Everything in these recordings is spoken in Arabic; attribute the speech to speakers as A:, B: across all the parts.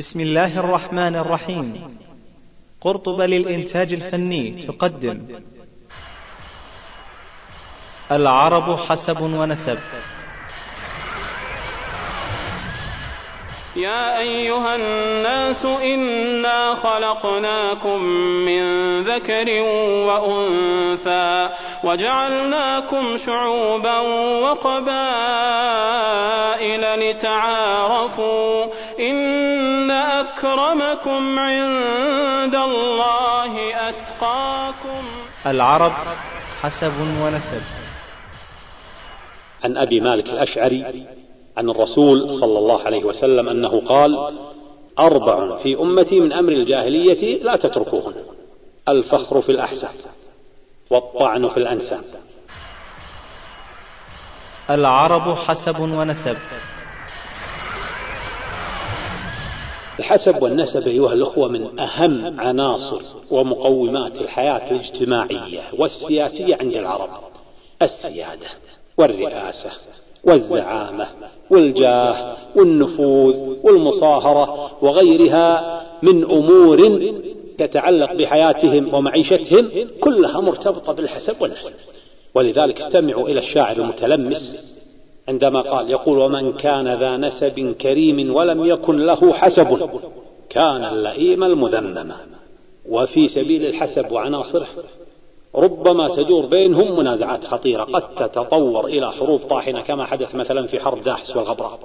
A: بسم الله الرحمن الرحيم. قرطبة للإنتاج الفني تقدم. العرب حسب ونسب.
B: يا أيها الناس إنا خلقناكم من ذكر وأنثى وجعلناكم شعوبا وقبائل لتعارفوا إن أكرمكم عند الله أتقاكم
A: العرب حسب ونسب.
C: عن أبي مالك الأشعري عن الرسول صلى الله عليه وسلم أنه قال أربع في أمتي من أمر الجاهلية لا تتركوهن. الفخر في الأحساب والطعن في الأنساب
A: العرب حسب ونسب.
C: الحسب والنسب أيها الأخوة من أهم عناصر ومقومات الحياة الاجتماعية والسياسية عند العرب. السيادة والرئاسة والزعامة والجاه والنفوذ والمصاهرة وغيرها من أمور تتعلق بحياتهم ومعيشتهم كلها مرتبطة بالحسب والنسب. ولذلك استمعوا إلى الشاعر المتلمس عندما قال يقول ومن كان ذا نسب كريم ولم يكن له حسب كان اللئيم المذمم. وفي سبيل الحسب وعناصره ربما تدور بينهم منازعات خطيرة قد تتطور إلى حروب طاحنة كما حدث مثلا في حرب داحس والغبراء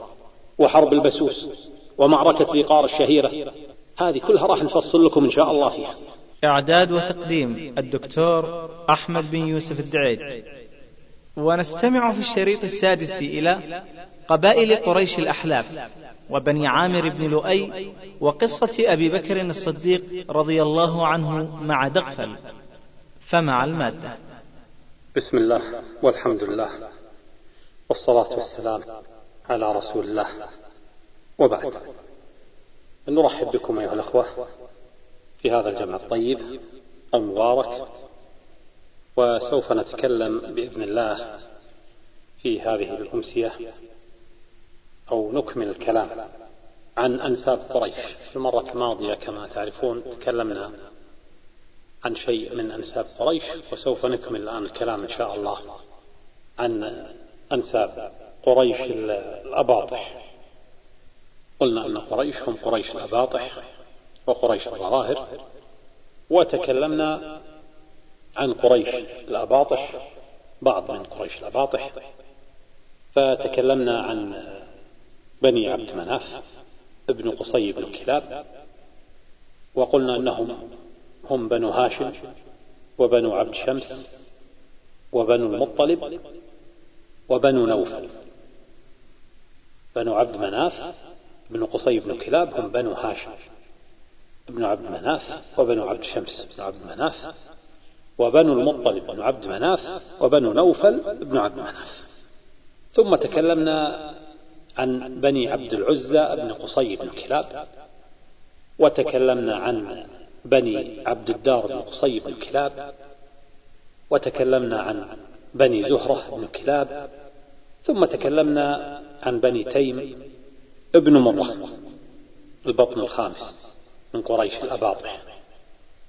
C: وحرب البسوس ومعركة ذيقار الشهيرة. هذه كلها راح نفصل لكم إن شاء الله فيها.
A: إعداد وتقديم الدكتور أحمد بن يوسف الدعيج ونستمع في الشريط السادس إلى قبائل قريش الأحلاف وبني عامر بن لؤي وقصة أبي بكر الصديق رضي الله عنه مع دغفل فمع المادة.
C: بسم الله والحمد لله والصلاة والسلام على رسول الله. وبعد. نرحب بكم أيها الأخوة في هذا الجمع الطيب المبارك وسوف نتكلم بإذن الله في هذه الأمسية أو نكمل الكلام عن أنساب قريش. في المرة الماضية كما تعرفون تكلمنا عن شيء من أنساب قريش وسوف نكمل الآن الكلام إن شاء الله عن أنساب قريش الأباطح. قلنا أن قريش هم قريش الأباطح وقريش الظواهر وتكلمنا عن قريش الأباطح بعض من قريش الأباطح. فتكلمنا عن بني عبد مناف ابن قصي بن كلاب وقلنا أنهم هم بنو هاشم وبنو عبد شمس وبنو المطلب وبنو نوفل. بنو عبد مناف بن قصي بن كلاب هم بنو هاشم ابن عبد مناف وبنو عبد شمس. بن عبد مناف وبنو المطلب بن عبد مناف وبنو نوفل بن عبد مناف. ثم تكلمنا عن بني عبد العزى بن قصي بن كلاب وتكلمنا عن بني عبد الدار بن قصي بن كلاب وتكلمنا عن بني زهرة بن كلاب ثم تكلمنا عن بني تيم ابن مرة البطن الخامس من قريش الأباطح.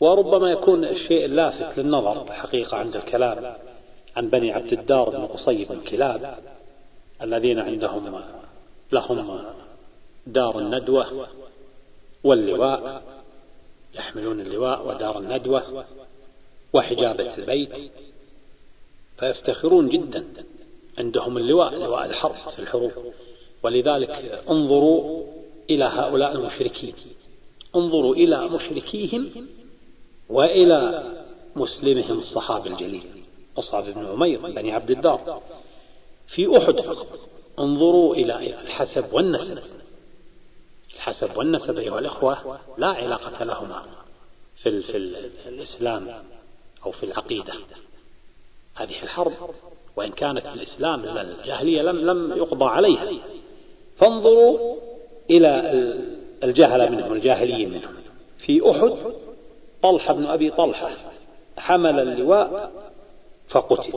C: وربما يكون الشيء اللافت للنظر حقيقة عند الكلام عن بني عبد الدار بن قصي بن كلاب الذين عندهم لهم دار الندوة واللواء يحملون اللواء ودار الندوة وحجابة البيت فيفتخرون جدا عندهم اللواء لواء الحرب في الحروب. ولذلك انظروا إلى هؤلاء المشركين انظروا إلى مشركيهم وإلى مسلمهم الصحابي الجليل مصعب بن عمير بني عبد الدار. في أحد فقط. انظروا إلى الحسب والنسب. الحسب والنسب أيها الإخوة لا علاقة لهما في, في الإسلام أو في العقيدة. هذه الحرب وإن كانت في الإسلام الجاهلية لم لم يقضى عليها. فانظروا إلى الجهل منهم الجاهليين منهم. في أحد طلحة بن أبي طلحة حمل اللواء فقتل.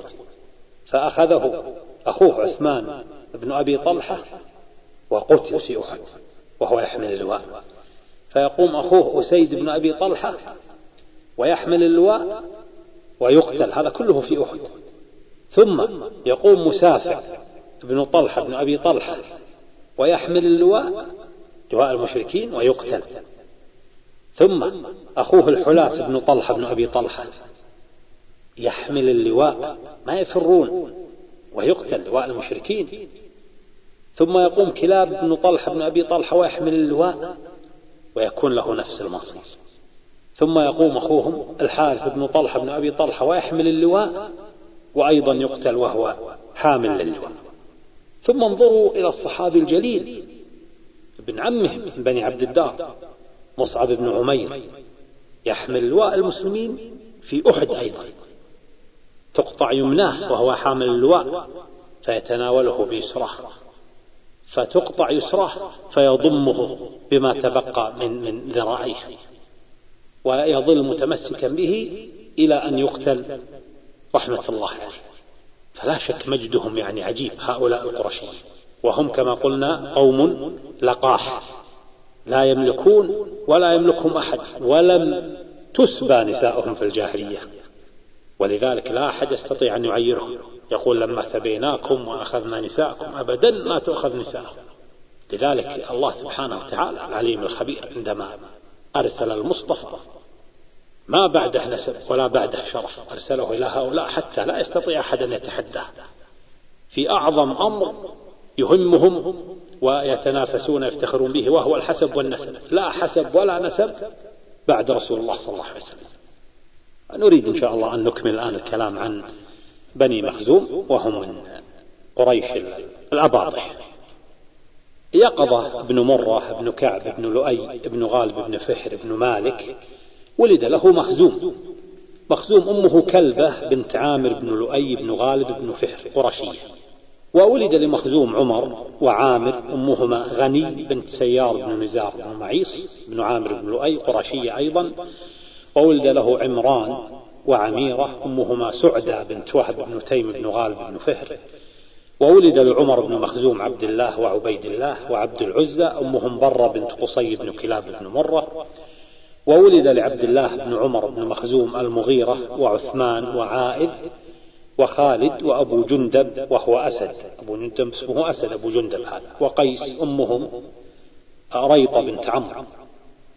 C: فأخذه أخوه عثمان بن أبي طلحة وقتل في أحد وهو يحمل اللواء. فيقوم أخوه أسيد بن أبي طلحة ويحمل اللواء ويقتل. هذا كله في أحد. ثم يقوم مسافع بن طلحة بن أبي طلحة ويحمل اللواء لواء المشركين ويقتل. ثم أخوه الحلاس بن طلحة بن أبي طلحة يحمل اللواء ما يفرون ويقتل لواء المشركين. ثم يقوم كلاب بن طلحة بن أبي طلحة ويحمل اللواء ويكون له نفس المصير. ثم يقوم أخوهم الحارث بن طلحة بن أبي طلحة ويحمل اللواء وأيضا يقتل وهو حامل للواء. ثم انظروا إلى الصحابي الجليل ابن عمه من بني عبد الدار. مصعب بن عمير يحمل لواء المسلمين في أحد أيضا. تقطع يمناه وهو حامل اللواء فيتناوله بيسراه فتقطع يسراه فيضمه بما تبقى من من ذراعيه ويظل متمسكا به إلى أن يقتل رحمة الله عليه. فلا شك مجدهم يعني عجيب هؤلاء القرشيين. وهم كما قلنا قوم لقاح. لا يملكون ولا يملكهم أحد ولم تسبى نساؤهم في الجاهلية. ولذلك لا أحد يستطيع أن يعيرهم. يقول لما سبيناكم وأخذنا نساءكم أبدا ما تؤخذ نساءهم. لذلك الله سبحانه وتعالى العليم الخبير عندما أرسل المصطفى ما بعده نسب ولا بعده شرف أرسله إلى هؤلاء حتى لا يستطيع أحد أن يتحداه. في أعظم أمر يهمهم ويتنافسون يفتخرون به وهو الحسب والنسب. لا حسب ولا نسب بعد رسول الله صلى الله عليه وسلم. نريد إن شاء الله أن نكمل الآن الكلام عن بني مخزوم وهم من قريش الأباطح. يقظة بن مرة بن كعب بن لؤي بن غالب بن فهر بن مالك ولد له مخزوم. مخزوم أمه كلبة بنت عامر بن لؤي بن غالب بن فهر قرشية. وولد لمخزوم عمر وعامر أمهما غني بنت سيار بن نزار بن معيص بن عامر بن لؤي قرشية أيضا. وولد له عمران وعميرة أمهما سعدة بنت وهب بن تيم بن غالب بن فهر. وولد لعمر بن مخزوم عبد الله وعبيد الله وعبد العزى أمهم برة بنت قصي بن كلاب بن مرة. وولد لعبد الله بن عمر بن مخزوم المغيرة وعثمان وعائذ وخالد وأبو جندب وهو أسد. أبو جندب اسمه أسد أبو جندب هذا. وقيس أمهم ريطة بنت عمرو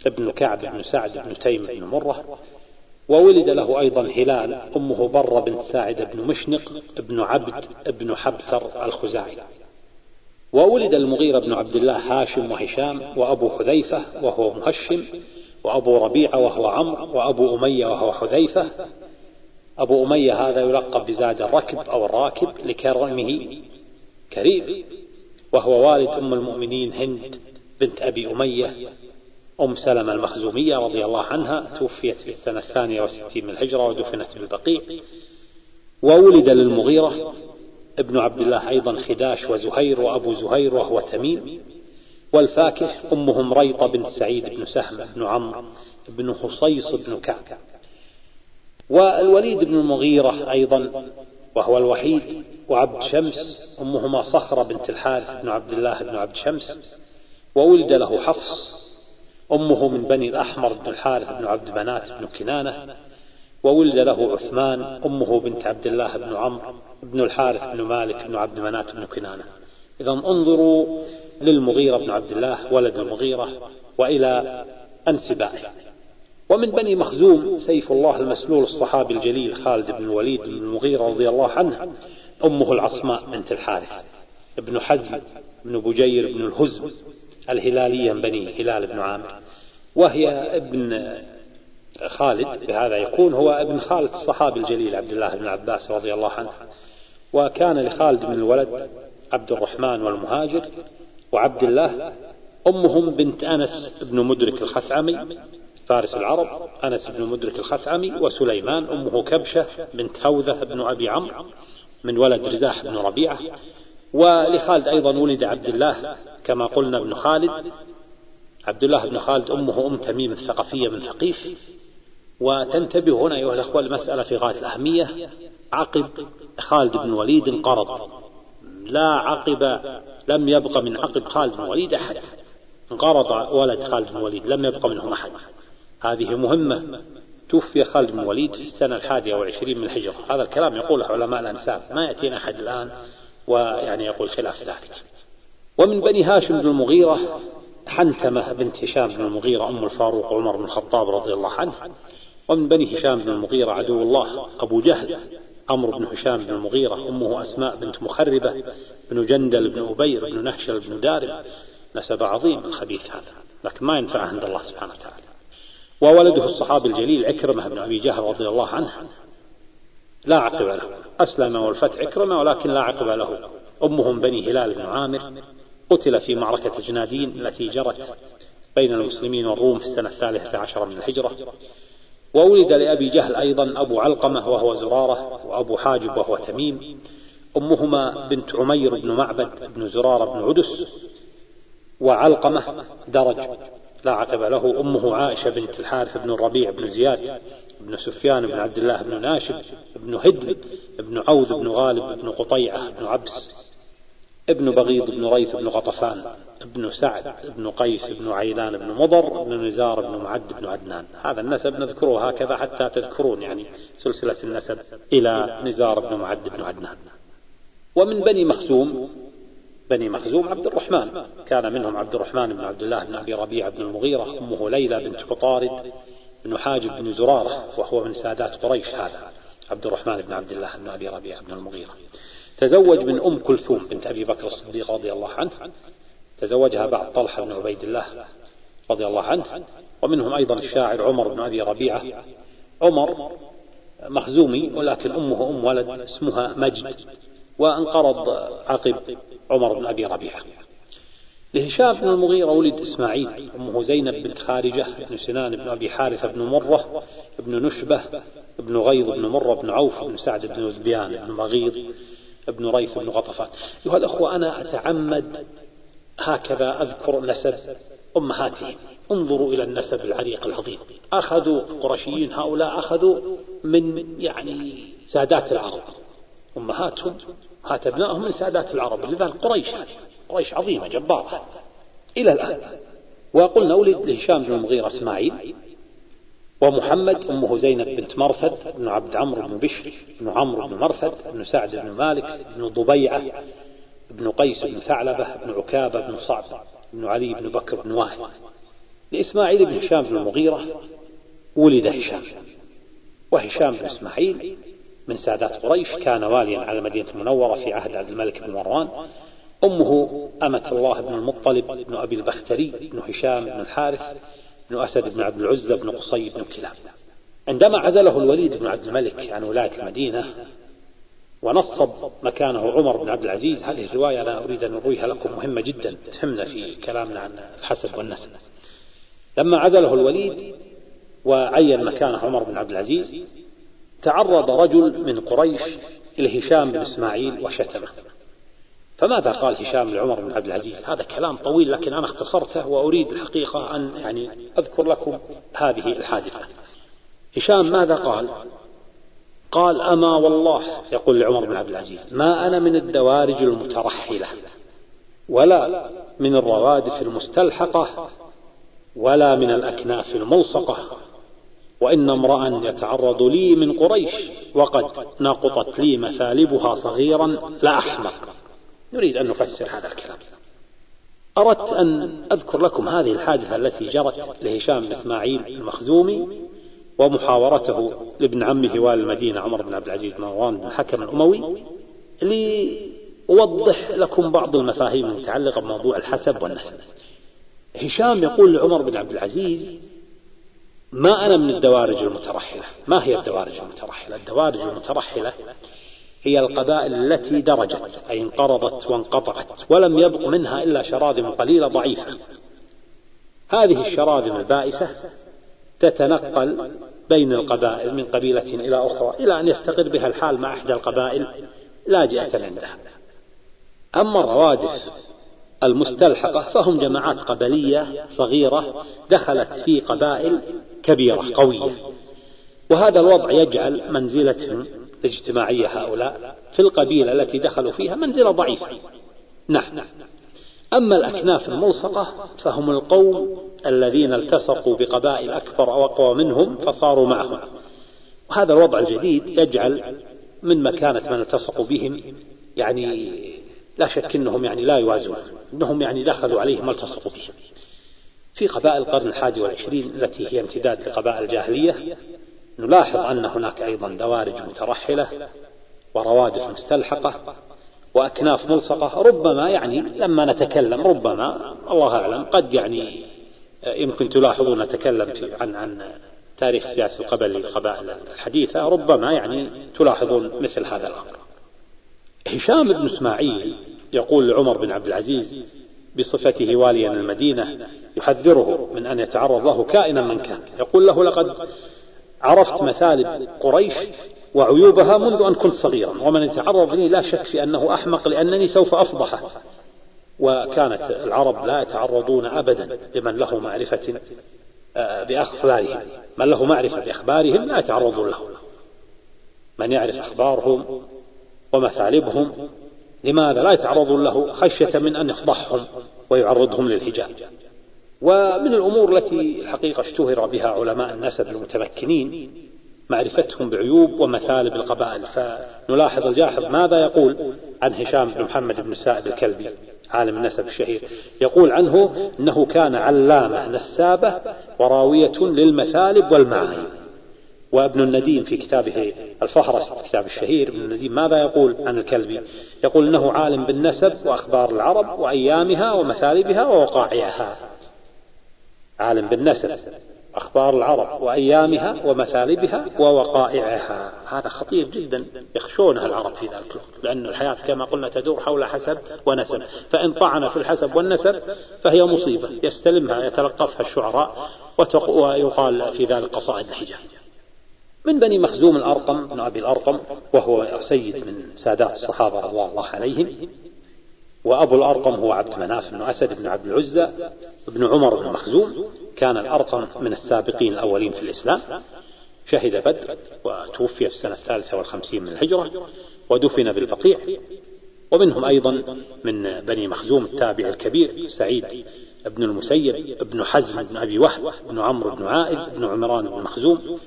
C: ابن كعب بن سعد بن تيم بن مرة. وولد له أيضا هلال أمه برة بنت ساعد بن مشنق ابن عبد ابن حبتر الخزاعي. وولد المغيرة بن عبد الله هاشم وهشام وأبو حذيفة وهو مهشم وأبو ربيعة وهو عمرو وأبو أمية وهو حذيفة أبو أمية هذا يلقب بزاد الركب أو الراكب لكرمه كريم وهو والد أم المؤمنين هند بنت أبي أمية أم سلمة المخزومية رضي الله عنها توفيت في السنة الثانية والستين من الهجرة ودفنت بالبقيع وولد للمغيرة ابن عبد الله أيضا خداش وزهير وأبو زهير وهو تميم. والفاكه أمهم ريطة بنت سعيد بن سهم بن عمرو بن حصيص بن كعب. والوليد بن المغيرة أيضا وهو الوحيد وعبد شمس أمهما صخرة بنت الحارث بن عبد الله بن عبد شمس وولد له حفص أمه من بني الأحمر بن الحارث بن عبد بنات بن كنانة وولد له عثمان أمه بنت عبد الله بن عمرو بن الحارث بن مالك بن عبد منات بن كنانة. إذا انظروا للمغيرة بن عبد الله ولد المغيرة وإلى أنسبائه. ومن بني مخزوم سيف الله المسلول الصحابي الجليل خالد بن الوليد بن المغيرة رضي الله عنه أمه العصماء بنت الحارث ابن حزم بن بجير بن الهزم الهلالية من بني هلال بن عامر وهي ابن خالد بهذا يكون هو ابن خالد الصحابي الجليل عبد الله بن عباس رضي الله عنه وكان لخالد من الولد عبد الرحمن والمهاجر وعبد الله أمهم بنت أنس بن مدرك الخثعمي فارس العرب أنس بن مدرك الخثعمي وسليمان أمه كبشة بنت هوذة بن أبي عمرو من ولد رزاح بن ربيعة. ولخالد أيضا ولد عبد الله كما قلنا ابن خالد. عبد الله بن خالد أمه أم تميم الثقفية من ثقيف. وتنتبه هنا أيها الأخوة المسألة في غاية الأهمية عقب خالد بن وليد انقرض. لا عقب لم يبق من عقب خالد بن وليد أحد. انقرض ولد خالد بن الوليد لم يبق منهم أحد. هذه مهمة. توفي خالد بن الوليد في السنة الحادية والعشرين من الهجرة. هذا الكلام يقوله علماء الأنساب. ما يأتينا أحد الآن ويعني يقول خلاف ذلك. ومن بني هاشم بن المغيرة حنتمة بنت هشام بن المغيرة أم الفاروق عمر بن الخطاب رضي الله عنه. ومن بني هشام بن المغيرة عدو الله أبو جهل عمرو بن هشام بن المغيرة أمه أسماء بنت مخربة بن جندل بن أبير بن نهشل بن دارب. نسب عظيم الخبيث هذا لكن ما ينفع عند الله سبحانه وتعالى. وولده الصحابي الجليل عكرمة بن أبي جهل رضي الله عنه. لا عقب له. أسلم والفتح عكرمة ولكن لا عقب له. أمهم بني هلال بن عامر قتل في معركة جنادين التي جرت بين المسلمين والروم في السنة الثالثة عشر من الهجرة. وولد لأبي جهل أيضا أبو علقمة وهو زرارة وأبو حاجب وهو تميم. أمهما بنت عمير بن معبد بن زرارة بن عدس وعلقمة درج. لا عقب له أمه عائشة بنت الحارث بن الربيع بن زياد بن سفيان بن عبد الله بن ناشب بن هدل بن عوذ بن غالب بن قطيعة بن عبس ابن بغيض بن ريث بن غطفان ابن سعد بن قيس بن عيلان بن مضر بن نزار بن معد بن عدنان. هذا النسب نذكره هكذا حتى تذكرون يعني سلسلة النسب إلى نزار بن معد بن عدنان. ومن بني مخزوم بني مخزوم عبد الرحمن. كان منهم عبد الرحمن بن عبد الله بن أبي ربيعة بن المغيرة أمه ليلى بنت عطارد بن حاجب بن زرارة وهو من سادات قريش هذا عبد الرحمن بن عبد الله بن أبي ربيعة بن المغيرة. تزوج من أم كلثوم بنت أبي بكر الصديق رضي الله عنه. تزوجها بعد طلحة بن عبيد الله رضي الله عنه. ومنهم أيضا الشاعر عمر بن أبي ربيعة. عمر مخزومي ولكن أمه أم ولد اسمها مجد. وانقرض عقب عمر بن أبي ربيعة. لهشام بن المغيرة ولد إسماعيل أمه زينب بنت خارجة بن سنان بن أبي حارثة بن مرة بن نشبة بن غيظ بن مرة بن عوف بن سعد بن زبيان بن مغيض بن ريث بن غطفان. أيها الأخوة أنا أتعمد هكذا أذكر نسب أمهاتهم انظروا إلى النسب العريق العظيم. أخذوا القرشيين هؤلاء أخذوا من يعني سادات العرب. أمهاتهم هات أبنائهم من سادات العرب لذلك قريش قريش عظيمة جبارة. إلى الآن. وقلنا ولد لهشام بن المغيرة إسماعيل ومحمد أمه زينب بنت مرثد بن عبد عمرو بن بشر بن عمرو بن مرثد بن سعد بن مالك بن ضبيعة بن قيس بن ثعلبة بن عكابة بن صعب بن علي بن بكر بن واحد لإسماعيل بن هشام بن المغيرة ولد هشام. وهشام بن إسماعيل من سادات قريش كان واليا على المدينة المنورة في عهد عبد الملك بن مروان. أمه أمة الله بن المطلب بن أبي البختري بن هشام بن الحارث بن أسد بن عبد العزة بن قصي بن كلاب. عندما عزله الوليد بن عبد الملك عن ولاية المدينة ونصب مكانه عمر بن عبد العزيز هذه الرواية أنا أريد أن أرويها لكم مهمة جدا تهمنا في كلامنا عن الحسب والنسب لما عزله الوليد وعين مكانه عمر بن عبد العزيز تعرض رجل من قريش إلى هشام بن إسماعيل وشتمه. فماذا قال هشام لعمر بن عبد العزيز؟ هذا كلام طويل لكن أنا اختصرته وأريد الحقيقة أن يعني أذكر لكم هذه الحادثة. هشام ماذا قال؟ قال أما والله يقول لعمر بن عبد العزيز ما أنا من الدوارج المترحلة ولا من الروادف المستلحقة ولا من الأكناف الملصقة. وإن امرأ يتعرض لي من قريش وقد نقطت لي مثالبها صغيرا لأحمق نريد أن نفسر هذا الكلام. أردت أن أذكر لكم هذه الحادثة التي جرت لهشام بن إسماعيل المخزومي ومحاورته لابن عمه والي المدينة عمر بن عبد العزيز بن مروان بن الحكم الأموي لأوضح لكم بعض المفاهيم المتعلقة بموضوع الحسب والنسب. هشام يقول لعمر بن عبد العزيز ما أنا من الدوارج المترحلة. ما هي الدوارج المترحلة؟ الدوارج المترحلة هي القبائل التي درجت أي انقرضت وانقطعت ولم يبق منها إلا شراذم قليلة ضعيفة. هذه الشراذم البائسة تتنقل بين القبائل من قبيلة إلى أخرى إلى أن يستقر بها الحال مع إحدى القبائل لاجئة عندها أما الروادف المستلحقة فهم جماعات قبلية صغيرة دخلت في قبائل كبيرة قوية. وهذا الوضع يجعل منزلتهم الاجتماعية هؤلاء في القبيلة التي دخلوا فيها منزلة ضعيفة. نعم. أما الأكناف الملصقة فهم القوم الذين التصقوا بقبائل أكبر أو أقوى منهم فصاروا معهم. وهذا الوضع الجديد يجعل من مكانة من التصقوا بهم يعني لا شك أنهم يعني لا يوازون أنهم يعني دخلوا عليهم التصقوا بهم. في قبائل القرن الحادي والعشرين التي هي امتداد لقبائل الجاهلية نلاحظ أن هناك أيضا دوارج مترحلة وروادف مستلحقة وأكناف ملصقة ربما يعني لما نتكلم ربما الله أعلم قد يعني يمكن تلاحظون نتكلم عن عن تاريخ سياسة القبل للقبائل الحديثة ربما يعني تلاحظون مثل هذا الأمر. هشام بن إسماعيل يقول لعمر بن عبد العزيز بصفته واليا المدينة يحذره من أن يتعرض له كائنا من كان. يقول له لقد عرفت مثالب قريش وعيوبها منذ أن كنت صغيرا ومن يتعرض لي لا شك في أنه أحمق لأنني سوف أفضحه. وكانت العرب لا يتعرضون أبدا لمن له معرفة آه، بأخبارهم. من له معرفة بأخبارهم لا يتعرضون له. من يعرف أخبارهم ومثالبهم لماذا لا يتعرضون له خشية من أن يفضحهم ويعرضهم للحجاب؟ ومن الأمور التي الحقيقة اشتهر بها علماء النسب المتمكنين معرفتهم بعيوب ومثالب القبائل. فنلاحظ الجاحظ ماذا يقول عن هشام بن محمد بن سائد الكلبي عالم النسب الشهير. يقول عنه أنه كان علامة نسابة وراوية للمثالب والمعايب وابن النديم في كتابه الفهرس الكتاب الشهير ابن النديم ماذا يقول عن الكلبي؟ يقول إنه عالم بالنسب وأخبار العرب وأيامها ومثالبها ووقائعها. عالم بالنسب أخبار العرب وأيامها ومثالبها ووقائعها. هذا خطير جدا يخشونها العرب في ذلك الوقت لأن الحياة كما قلنا تدور حول حسب ونسب. فإن طعن في الحسب والنسب فهي مصيبة يستلمها يتلقفها الشعراء ويقال في ذلك قصائد الحجاب. من بني مخزوم الأرقم بن أبي الأرقم وهو سيد من سادات الصحابة رضي الله عليهم وأبو الأرقم هو عبد مناف بن أسد بن عبد العزى بن عمر بن مخزوم. كان الأرقم من السابقين الأولين في الإسلام. شهد بدر وتوفي في السنة الثالثة والخمسين من الهجرة ودفن بالبقيع. ومنهم أيضا من بني مخزوم التابع الكبير سعيد بن المسيب بن حزم بن أبي وهب بن عمرو بن عائذ بن عمران بن مخزوم.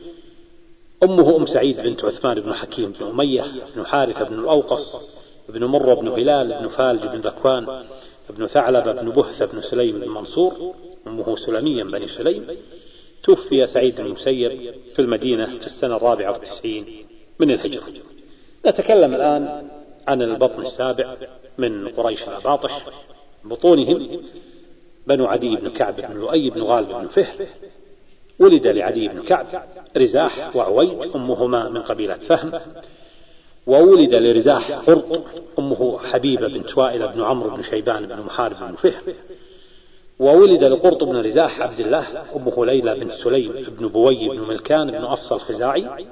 C: أمه أم سعيد بنت عثمان بن حكيم بن أمية بن حارثة بن الأوقص بن مرة بن هلال بن فالج بن ذكوان بن ثعلبة بن بهثة بن سليم بن منصور. أمه سلميا بني سليم. توفي سعيد بن المسيب في المدينة في السنة الرابعة والتسعين من الهجرة. نتكلم الآن عن البطن السابع من قريش الأباطح بطونهم بنو عدي بن كعب بن لؤي بن غالب بن فهر ولد لعدي بن كعب رزاح وعويد أمهما من قبيلة فهم وولد لرزاح قرط أمه حبيبة بنت وائل بن عمرو بن شيبان بن محارب بن فهر وولد لقرط بن رزاح عبد الله أمه ليلى بنت سليم بن بوي بن ملكان بن أفصى الخزاعي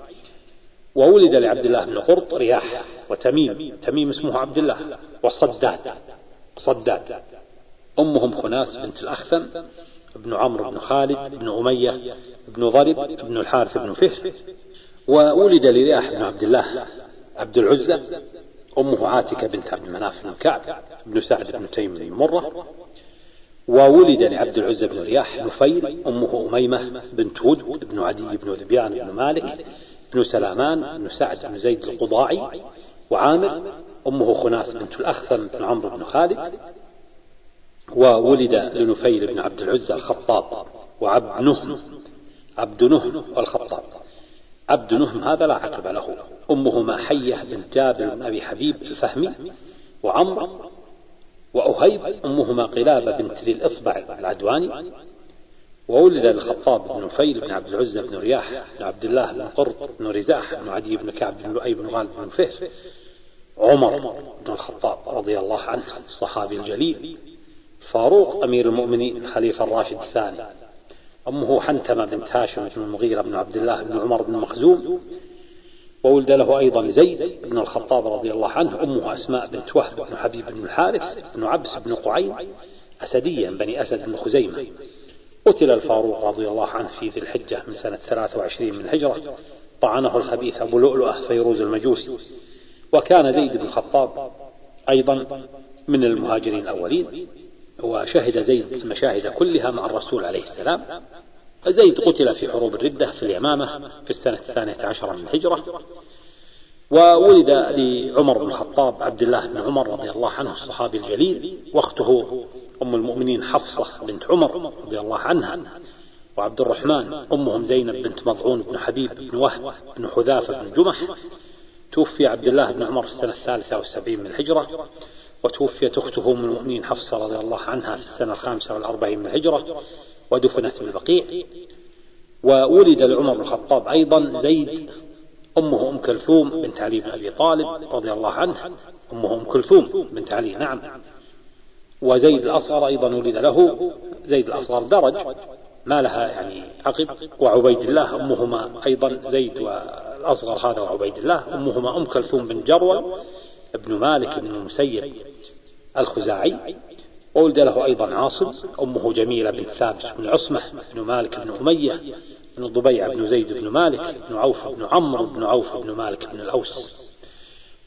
C: وولد لعبد الله بن قرط رياح وتميم تميم اسمه عبد الله وصداد صداد أمهم خناس بنت الأخثم بن عمرو بن خالد بن أمية بن ضرب بن الحارث بن فهر وولد لرياح بن عبد الله عبد العزة أمه عاتكة بنت عبد مناف بن كعب بن سعد بن تيم بن مرة وولد لعبد العزة بن رياح نفيل أمه أميمة بنت ود بن عدي بن ذبيان بن مالك بن سلامان بن سعد بن زيد القضاعي وعامر أمه خناس بنت الأخثم بن عمرو بن خالد وولد لنفيل بن عبد العزة الخطاب وعبد نهم عبد نهم الخطاب. عبد نهم هذا لا عقب له. أمهما حية بنت جابر بن أبي حبيب الفهمي وعمر وأهيب أمهما قلابة بنت ذي الإصبع العدواني. وولد الخطاب بن نفيل بن عبد العزة بن رياح بن عبد الله بن قرط بن رزاح بن عدي بن كعب بن لؤي بن غالب بن فهر. عمر بن الخطاب رضي الله عنه الصحابي الجليل فاروق أمير المؤمنين الخليفة الراشد الثاني. أمه حنتمة بنت هاشم بن المغيرة بن عبد الله بن عمر بن مخزوم. وولد له أيضا زيد بن الخطاب رضي الله عنه. أمه أسماء بنت وهب بن حبيب بن الحارث بن عبس بن قعين أسديا بني أسد بن خزيمة. قتل الفاروق رضي الله عنه في ذي الحجة من سنة 23 من الهجرة. طعنه الخبيث أبو لؤلؤة فيروز المجوسي. وكان زيد بن الخطاب أيضا من المهاجرين الأولين. وشهد زيد المشاهد كلها مع الرسول عليه السلام زيد قتل في حروب الردة في اليمامة في السنة الثانية عشرة من الهجرة وولد لعمر بن الخطاب عبد الله بن عمر رضي الله عنه الصحابي الجليل وأخته أم المؤمنين حفصة بنت عمر رضي الله عنها وعبد الرحمن أمهم زينب بنت مضعون بن حبيب بن وهب بن حذافة بن جمح توفي عبد الله بن عمر في السنة الثالثة والسبعين من الهجرة وتوفيت أخته أم المؤمنين حفصة رضي الله عنها في السنة الخامسة والأربعين من الهجرة ودفنت بالبقيع وولد لعمر بن الخطاب أيضا زيد أمه أم كلثوم بنت علي بن أبي طالب رضي الله عنه أمه أم كلثوم بنت علي نعم. وزيد الأصغر أيضا ولد له زيد الأصغر درج ما لها يعني عقب. وعبيد الله أمهما أيضا زيد والأصغر هذا وعبيد الله أمهما أم كلثوم بن جرول ابن مالك بن المسيب. الخزاعي وولد له أيضا عاصم أمه جميلة بن ثابت بن عصمة بن مالك بن أمية بن ضبيع بن زيد بن مالك بن عوف بن عمرو بن عوف بن مالك بن الأوس.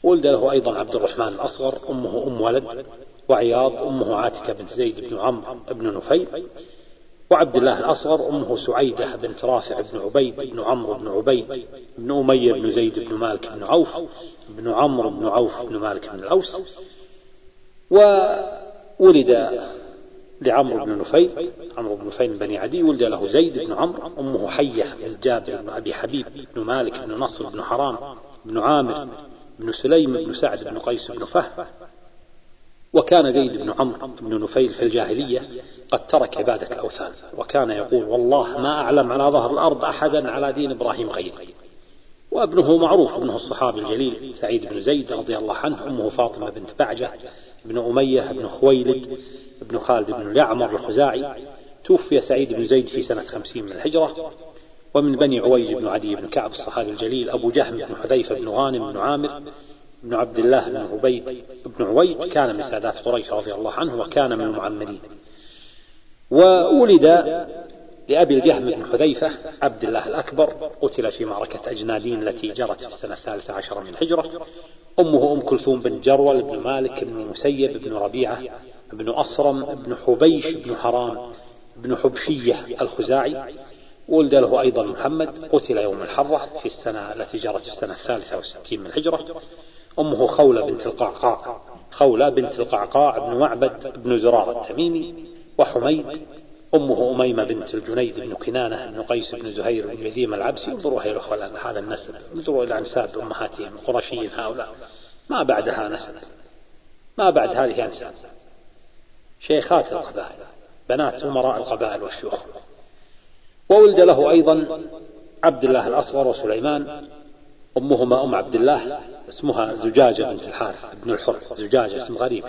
C: ولد له أيضا عبد الرحمن الأصغر أمه أم ولد وعياض أمه عاتكة بنت زيد بن عمرو بن نفيل وعبد الله الأصغر أمه سعيدة بنت رافع بن عبيد بن عمرو بن عبيد بن أمية بن زيد بن مالك بن عوف بن عمرو بن عوف بن مالك بن الأوس. وولد لعمرو بن نفيل عمرو بن نفيل بن بني عدي ولد له زيد بن عمرو أمه حية بن جابر بن أبي حبيب بن مالك بن نصر بن حرام بن عامر بن سليم بن سعد بن قيس بن فهد. وكان زيد بن عمرو بن نفيل في الجاهلية قد ترك عبادة الأوثان وكان يقول والله ما أعلم على ظهر الأرض أحدا على دين إبراهيم غيري. وابنه معروف ابنه الصحابي الجليل سعيد بن زيد رضي الله عنه أمه فاطمة بنت بعجة بن أمية بن خويلد بن خالد بن اليعمر الخزاعي توفي سعيد بن زيد في سنة خمسين من الهجرة ومن بني عويج بن عدي بن كعب الصحابي الجليل أبو جهم بن حذيفة بن غانم بن عامر بن عبد الله بن عبيد بن عويد كان من سادات قريش رضي الله عنه وكان من المعمرين وولد لأبي الجهم بن حذيفة عبد الله الأكبر قتل في معركة أجنادين التي جرت في السنة الثالثة عشر من الهجرة. أمه أم كلثوم بن جرول بن مالك بن المسيب بن ربيعة بن أصرم بن حبيش بن حرام بن حبشية الخزاعي. ولد له أيضا محمد قتل يوم الحرة في السنة التي جرت في السنة الثالثة والستين من الهجرة. أمه خولة بنت القعقاع خولة بنت القعقاع بن معبد بن زرار التميمي وحميد أمه أميمة بنت الجنيد بن كنانة بن قيس بن زهير بن يزيم العبسي. انظروا يا الأخوة هذا النسب انظروا إلى أنساب أمهاتهم القرشيين هؤلاء. ما بعدها نسب ما بعد هذه أنساب؟ شيخات القبائل بنات أمراء القبائل والشيوخ. وولد له أيضا عبد الله الأصغر وسليمان أمهما أم عبد الله اسمها زجاجة بنت الحارث بن الحر. زجاجة اسم غريب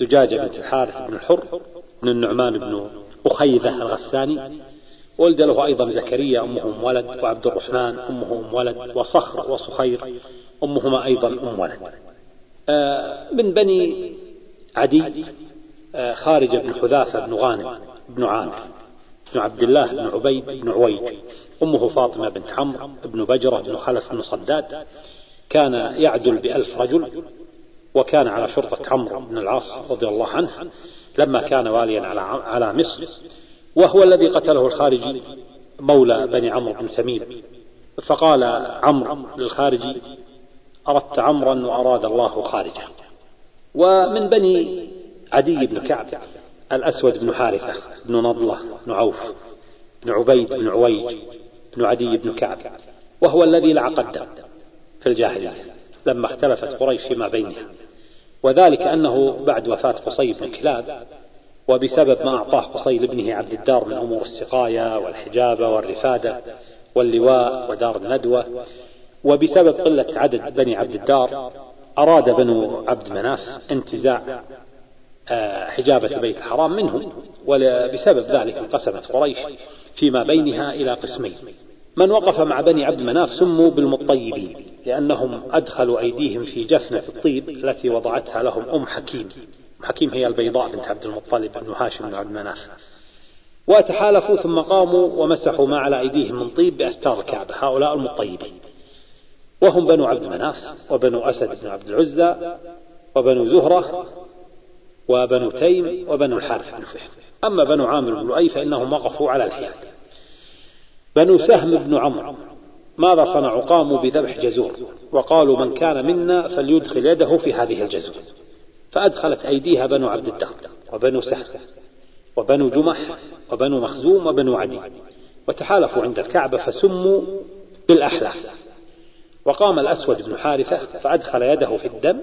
C: زجاجة بنت الحارث بن الحر بن النعمان بن أخيذة الغساني ولد له أيضا زكريا أمه أم ولد وعبد الرحمن أمه أم ولد وصخر وصخير أمهما أيضا أم ولد. آه، من بني عدي آه، خارج بن حذافة بن غانم بن عامر بن عبد الله بن عبيد بن عويد أمه فاطمة بنت عمرو بن بجرة بن خلف بن صداد. كان يعدل بألف رجل وكان على شرطة عمرو بن العاص رضي الله عنه. لما كان واليا على على مصر وهو الذي قتله الخارجي مولى بني عمرو بن تميم فقال عمرو للخارجي أردت عمرا وأراد الله خارجه. ومن بني عدي بن كعب الأسود بن حارثة بن نضلة بن عوف بن عبيد بن عويج بن عدي بن كعب. وهو الذي لعق في الجاهلية لما اختلفت قريش فيما بينها وذلك أنه بعد وفاة قصي بن كلاب وبسبب ما أعطاه قصي لابنه عبد الدار من أمور السقاية والحجابة والرفادة واللواء ودار الندوة وبسبب قلة عدد بني عبد الدار أراد بنو عبد مناف انتزاع آه، حجابة بيت الحرام منهم وبسبب ذلك انقسمت قريش فيما بينها إلى قسمين. من وقف مع بني عبد مناف سموا بالمطيبين لأنهم أدخلوا أيديهم في جفنة الطيب التي وضعتها لهم أم حكيم. أم حكيم هي البيضاء بنت عبد المطلب بن هاشم بن عبد مناف وتحالفوا ثم قاموا ومسحوا ما على أيديهم من طيب بأستار الكعبة هؤلاء المطيبين. وهم بنو عبد مناف وبنو أسد بن عبد العزى وبنو زهرة وبنو تيم وبنو الحارث بن فهر أما بنو عامر بن لؤي فإنهم وقفوا على الحياد. بنو سهم بن عمرو ماذا صنعوا؟ قاموا بذبح جزور. وقالوا من كان منا فليدخل يده في هذه الجزور. فأدخلت أيديها بنو عبد الدار وبنو سهم وبنو جمح وبنو مخزوم وبنو عدي. وتحالفوا عند الكعبة فسموا بالأحلاف. وقام الأسود بن حارثة فأدخل يده في الدم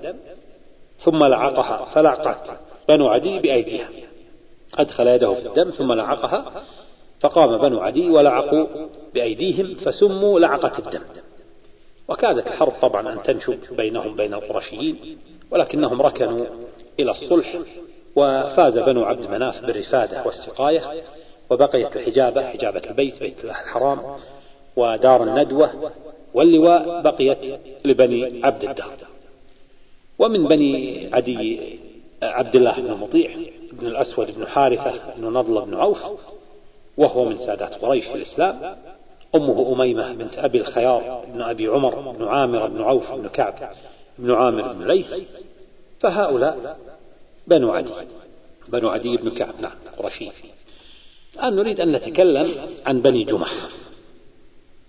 C: ثم لعقها فلعقت بنو عدي بأيديها. أدخل يده في الدم ثم لعقها فقام بنو عدي ولعقوا بأيديهم فسموا لعقة الدم. وكادت الحرب طبعا أن تنشب بينهم بين القرشيين ولكنهم ركنوا إلى الصلح وفاز بنو عبد مناف بالرفادة والسقاية وبقيت الحجابة حجابة البيت بيت الحرام ودار الندوة واللواء بقيت لبني عبد الدار ومن بني عدي عبد الله بن مطيع بن الأسود بن حارثة بن نضل بن عوف وهو من سادات قريش في الإسلام أمه أميمة بنت أبي الخيار بن أبي عمر بن عامر بن عوف بن كعب بن عامر بن ليث فهؤلاء بنو عدي بنو عدي بن كعب نعم قرشي الآن نريد أن نتكلم عن بني جمح.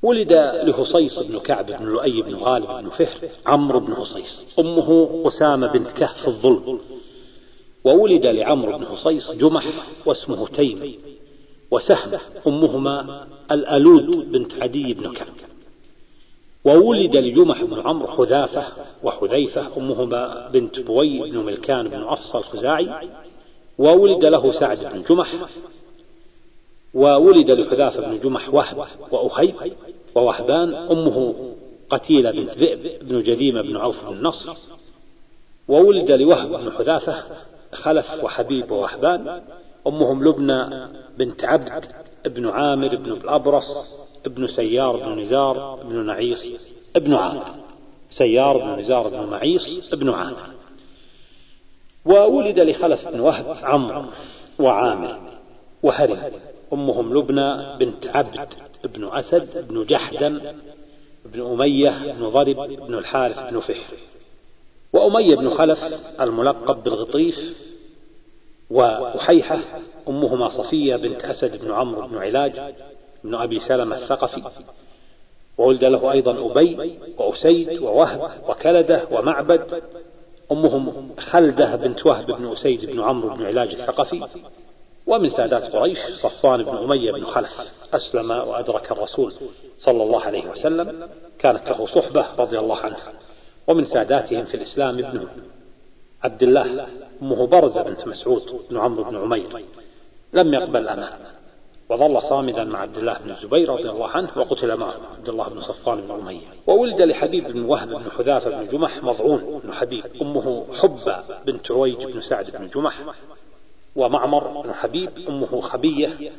C: ولد لهصيص بن كعب بن لؤي بن غالب بن فهر عمرو بن هصيص. أمه قسامة بنت كهف الظلم. وولد لعمرو بن هصيص جمح واسمه تيم. وسهم أمهما الألوف بنت عدي بن كعب. وولد لجمح بن عمرو حذافة وحذيفة أمهما بنت بوي بن ملكان بن أفصى الخزاعي. وولد له سعد بن جمح. وولد لحذافة بن جمح وهب وأخيب ووهبان أمه قتيلة بنت ذئب بن جذيمة بن عوف بن نصر. وولد لوهب بن حذافة خلف وحبيب ووهبان. أمهم لبنى بنت عبد ابن عامر بن الأبرص ابن سيار بن نزار بن نعيص ابن عامر. سيار بن نزار بن معيص ابن عامر. وولد لخلف بن وهب عمرو وعامر وهرم. أمهم لبنى بنت عبد بن أسد بن جحدم بن أمية بن ضرب بن الحارث بن فحر. وأمية بن خلف الملقب بالغطيف وأحيحة أمهما صفية بنت أسد بن عمرو بن علاج بن أبي سلمة الثقفي وولد له أيضا أبي وأسيد ووهب وكلدة ومعبد أمهم خلدة بنت وهب بن أسيد بن عمرو بن علاج الثقفي ومن سادات قريش صفان بن أمية بن خلف أسلم وأدرك الرسول صلى الله عليه وسلم كانت له صحبة رضي الله عنه ومن ساداتهم في الإسلام ابنه عبد الله أمه برزة بنت مسعود بن عمرو بن عمير. لم يقبل أمان وظل صامدا مع عبد الله بن الزبير رضي الله عنه وقتل معه عبد الله بن صفان بن أمية وولد لحبيب بن وهب بن حذافة بن جمح مضعون بن حبيب. أمه حبة بنت عويج بن سعد بن جمح. ومعمر بن حبيب أمه خبية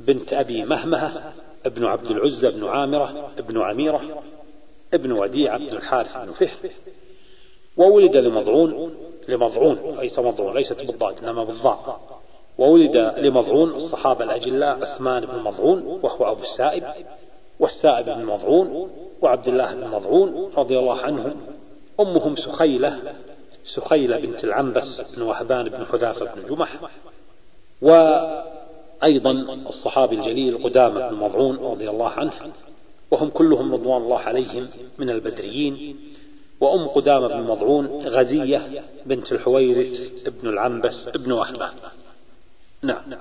C: بنت أبي مهمهة ابن عبد العزى بن عامرة ابن عميرة ابن وديعة بن الحارث بن فهر وولد لمضعون لمضعون ليس مضعون ليست بالضاد إنما بالضاء. وولد لمضعون الصحابة الأجلاء عثمان بن مضعون وهو أبو السائب والسائب بن مضعون وعبد الله بن مضعون رضي الله عنهم. أمهم سخيلة سخيلة بنت العنبس بن وهبان بن حذافة بن جمح وأيضا الصحابي الجليل قدامة بن مضعون رضي الله عنه وهم كلهم رضوان الله عليهم من البدريين وأم قدامة بن مضعون غزية بنت الحويرث بن العنبس بن وهبان نعم.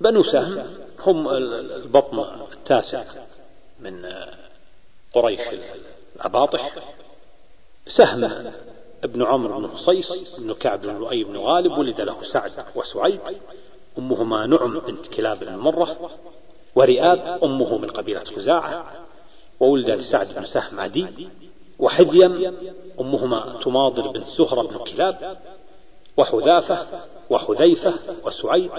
C: بنو سهم هم البطن التاسع من قريش الأباطح. سهم ابن عمرو بن حصيص بن كعب بن لؤي بن غالب ولد له سعد وسعيد. أمهما نعم بنت كلاب بن مرة ورئاب أمه من قبيلة خزاعة وولد لسعد بن سهم عدي. وحذيم أمهما تماضر بنت زهرة بن كلاب وحذافة وحذيفة وسعيد.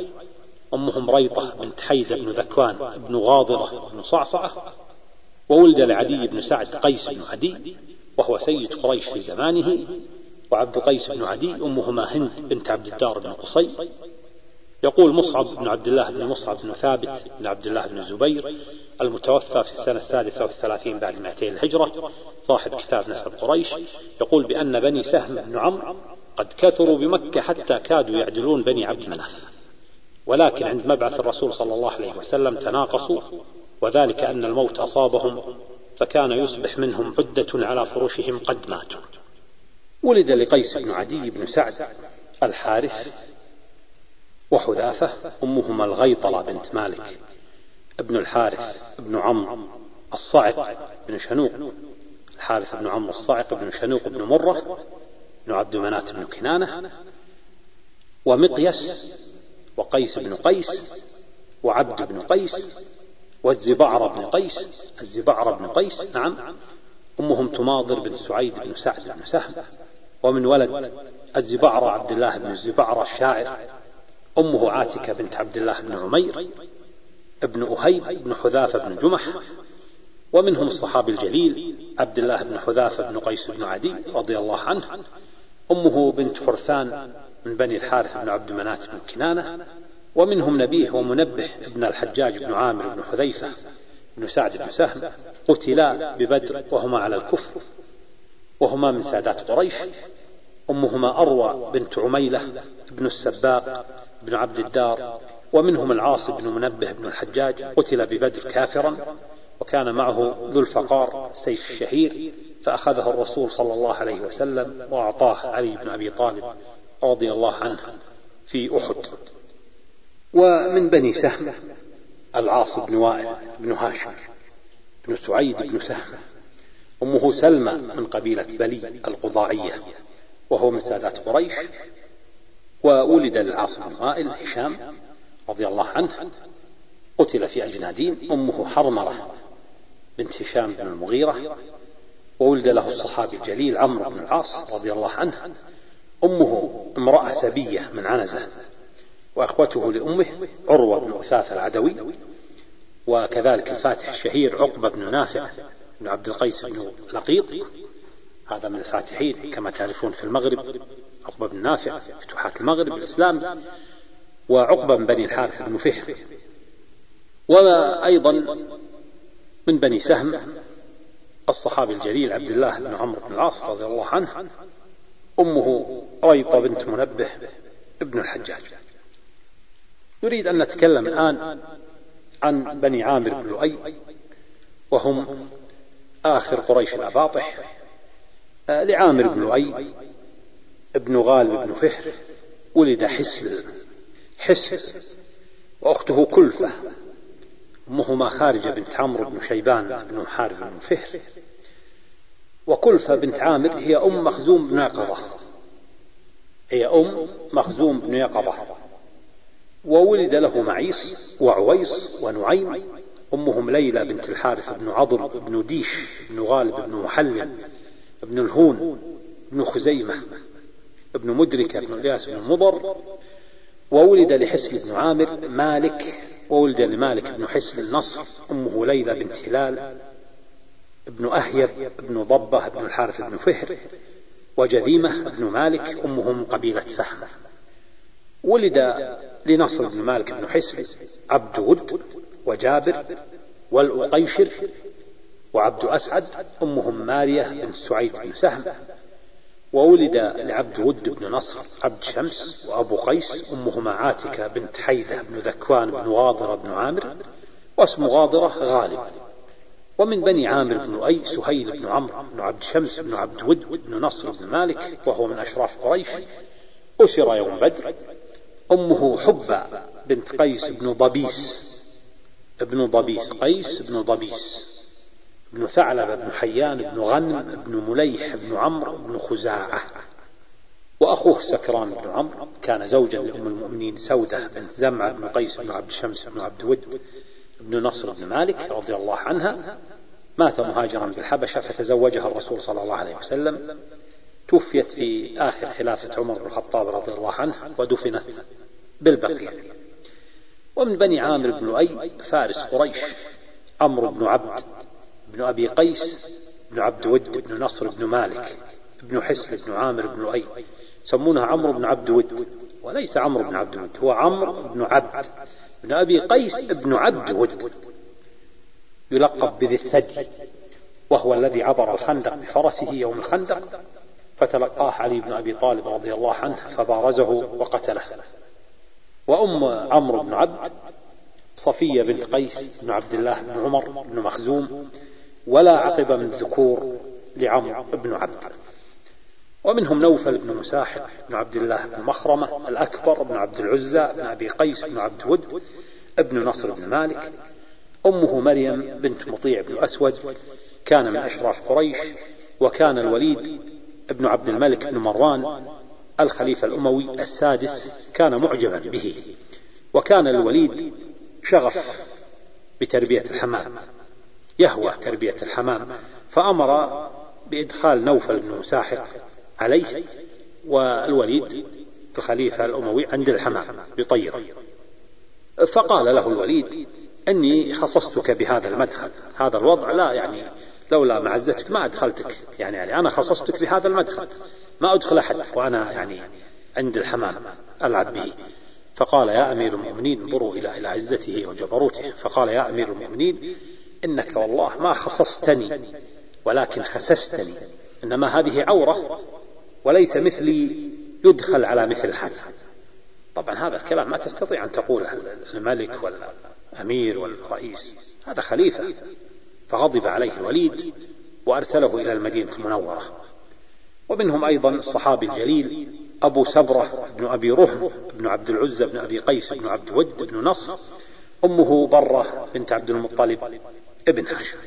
C: أمهم ريطة بنت حيدة بن ذكوان بن غاضرة بن صعصعة وولد لعدي بن سعد قيس بن عدي وهو سيد قريش في زمانه. وعبد قيس بن عدي أمهما هند بنت عبد الدار بن قصي. يقول مصعب بن عبد الله بن مصعب بن ثابت بن عبد الله بن الزبير المتوفى في السنة السادسة والثلاثين بعد 200 الهجرة صاحب كتاب نسب قريش يقول بأن بني سهم بن عمرو قد كثروا بمكة حتى كادوا يعدلون بني عبد مناف. ولكن عند مبعث الرسول صلى الله عليه وسلم تناقصوا وذلك أن الموت أصابهم فكان يصبح منهم عدة على فرشهم قد ماتوا. ولد لقيس بن عدي بن سعد الحارث وحذافة أمهما الغيطلة بنت مالك. ابن الحارث ابن عمرو الصعق بن شنوق. الحارث بن عمرو الصعق بن شنوق بن مرة بن عبد منات بن كنانة ومقيس وقيس بن قيس وعبد بن قيس والزبعر بن قيس. الزبعر بن قيس نعم أمهم تماضر بن سعيد بن سعد بن سهم. ومن ولد الزبعر عبد الله بن الزبعر الشاعر أمه عاتكة بنت عبد الله بن عمير. ابن أهيب بن حذافة بن جمح ومنهم الصحابي الجليل عبد الله بن حذافة بن قيس بن عدي رضي الله عنه أمه بنت حرثان من بني الحارث بن عبد منات بن كنانة ومنهم نبيه ومنبه ابن الحجاج بن عامر بن حذيفة بن سعد بن سهم قتلا ببدر وهما على الكفر وهما من سادات قريش أمهما أروى بنت عميلة بن السباق بن عبد الدار ومنهم العاص بن منبه بن الحجاج قتل ببدر كافرا وكان معه ذو الفقار سيف الشهير فأخذه الرسول صلى الله عليه وسلم وأعطاه علي بن أبي طالب رضي الله عنه في أحد. ومن بني سهم العاص بن وائل بن هاشم بن سعيد بن سهم أمه سلمى من قبيلة بلي القضاعية وهو من سادات قريش وولد للعاص بن وائل هشام رضي الله عنه قتل في أجنادين أمه حرمرة بنت هشام بن المغيرة وولد له الصحابي الجليل عمرو بن العاص رضي الله عنه. أمه امرأة سبية من عنزة وأخوته لأمه عروة بن أثاث العدوي وكذلك الفاتح الشهير عقبة بن نافع بن عبد القيس بن لقيط. هذا من الفاتحين كما تعرفون في المغرب عقبة بن نافع فتوحات المغرب الإسلام. وعقبة من بني الحارث بن فهر. وأيضا من بني سهم الصحابي الجليل عبد الله بن عمرو بن العاص رضي الله عنه أمه ريطة بنت منبه ابن الحجاج. نريد أن نتكلم الآن عن بني عامر بن لؤي وهم آخر قريش الأباطح آه، لعامر بن لؤي ابن غالب بن فهر ولد حسل حسل وأخته كلفة أمهما خارجة بنت عمرو بن شيبان بن حارب بن فهر. وكلفة بنت عامر هي أم مخزوم بن يقظة. هي أم مخزوم بن يقظة. وولد له معيص وعويص ونعيم. أمهم ليلى بنت الحارث بن عضل بن ديش بن غالب بن محلم بن الهون بن خزيمة بن مدركة بن الياس بن مضر وولد لحسن بن عامر مالك وولد لمالك بن حسن النصر أمه ليلى بنت هلال ابن أهيب ابن ضبة ابن الحارث بن فهر وجذيمة ابن مالك أمهم قبيلة فهمة ولد لنصر بن مالك بن حسن عبد ود وجابر والأقيشر وعبد أسعد أمهم مارية بن سعيد بن سهم. وولد لعبد ود بن نصر عبد شمس وأبو قيس أمهما عاتكة بنت حيدة بن ذكوان بن غاضرة بن عامر واسم غاضرة غالب. ومن بني عامر بن لؤي سهيل بن عمرو بن عبد شمس بن عبد ود بن نصر بن مالك وهو من أشراف قريش. أسر يوم بدر. أمه حبة بنت قيس بن ضبيس ابن ضبيس قيس بن ضبيس. بن ثعلب بن حيان بن غنم بن مليح بن عمرو بن خزاعة. وأخوه سكران بن عمرو كان زوجا لأم المؤمنين سودة بنت زمعة بن قيس بن عبد شمس بن عبد ود بن نصر بن مالك رضي الله عنها. مات مهاجرا بالحبشة فتزوجها الرسول صلى الله عليه وسلم. توفيت في آخر خلافة عمر بن الخطاب رضي الله عنه ودفنت بالبقيع ومن بني عامر بن لؤي فارس قريش عمرو بن عبد بن أبي قيس بن عبد ود بن نصر بن مالك بن حسن بن عامر بن لؤي يسمونها عمرو بن عبد ود وليس عمرو بن عبد ود هو عمرو بن عبد. بن أبي قيس بن عبد ود. يلقب بذي الثدي وهو الذي عبر الخندق بفرسه يوم الخندق فتلقاه علي بن أبي طالب رضي الله عنه فبارزه وقتله. وأم عمرو بن عبد صفية بنت قيس بن عبد الله بن عمر بن مخزوم ولا عقب من ذكور لعمرو بن عبد. ومنهم نوفل بن مساحق بن عبد الله بن مخرمة الأكبر بن عبد العزى بن أبي قيس بن عبد ود ابن نصر بن مالك. أمه مريم بنت مطيع بن أسود. كان من أشراف قريش. وكان الوليد ابن عبد الملك بن مروان الخليفة الأموي السادس كان معجبا به. وكان الوليد شغف بتربية الحمام. يهوى تربية الحمام فأمر بإدخال نوفل بن مساحق عليه والوليد الخليفة الأموي عند الحمام يطيره فقال له الوليد أني خصصتك بهذا المدخل هذا الوضع لا يعني لولا معزتك ما أدخلتك يعني, يعني أنا خصصتك بهذا المدخل ما أدخل أحد وأنا يعني عند الحمام ألعب به. فقال يا أمير المؤمنين انظروا إلى إلى عزته وجبروته. فقال يا أمير المؤمنين إنك والله ما خصصتني ولكن خسستني. إنما هذه عورة وليس مثلي يدخل على مثل هذا. طبعا هذا الكلام ما تستطيع أن تقوله الملك والأمير والرئيس. هذا خليفة. فغضب عليه الوليد وأرسله إلى المدينة المنورة. ومنهم أيضا الصحابي الجليل أبو سبرة بن أبي رهم بن عبد العزى بن أبي قيس بن عبد ود بن نصر. أمه برة بنت عبد المطلب. ابن هاشم.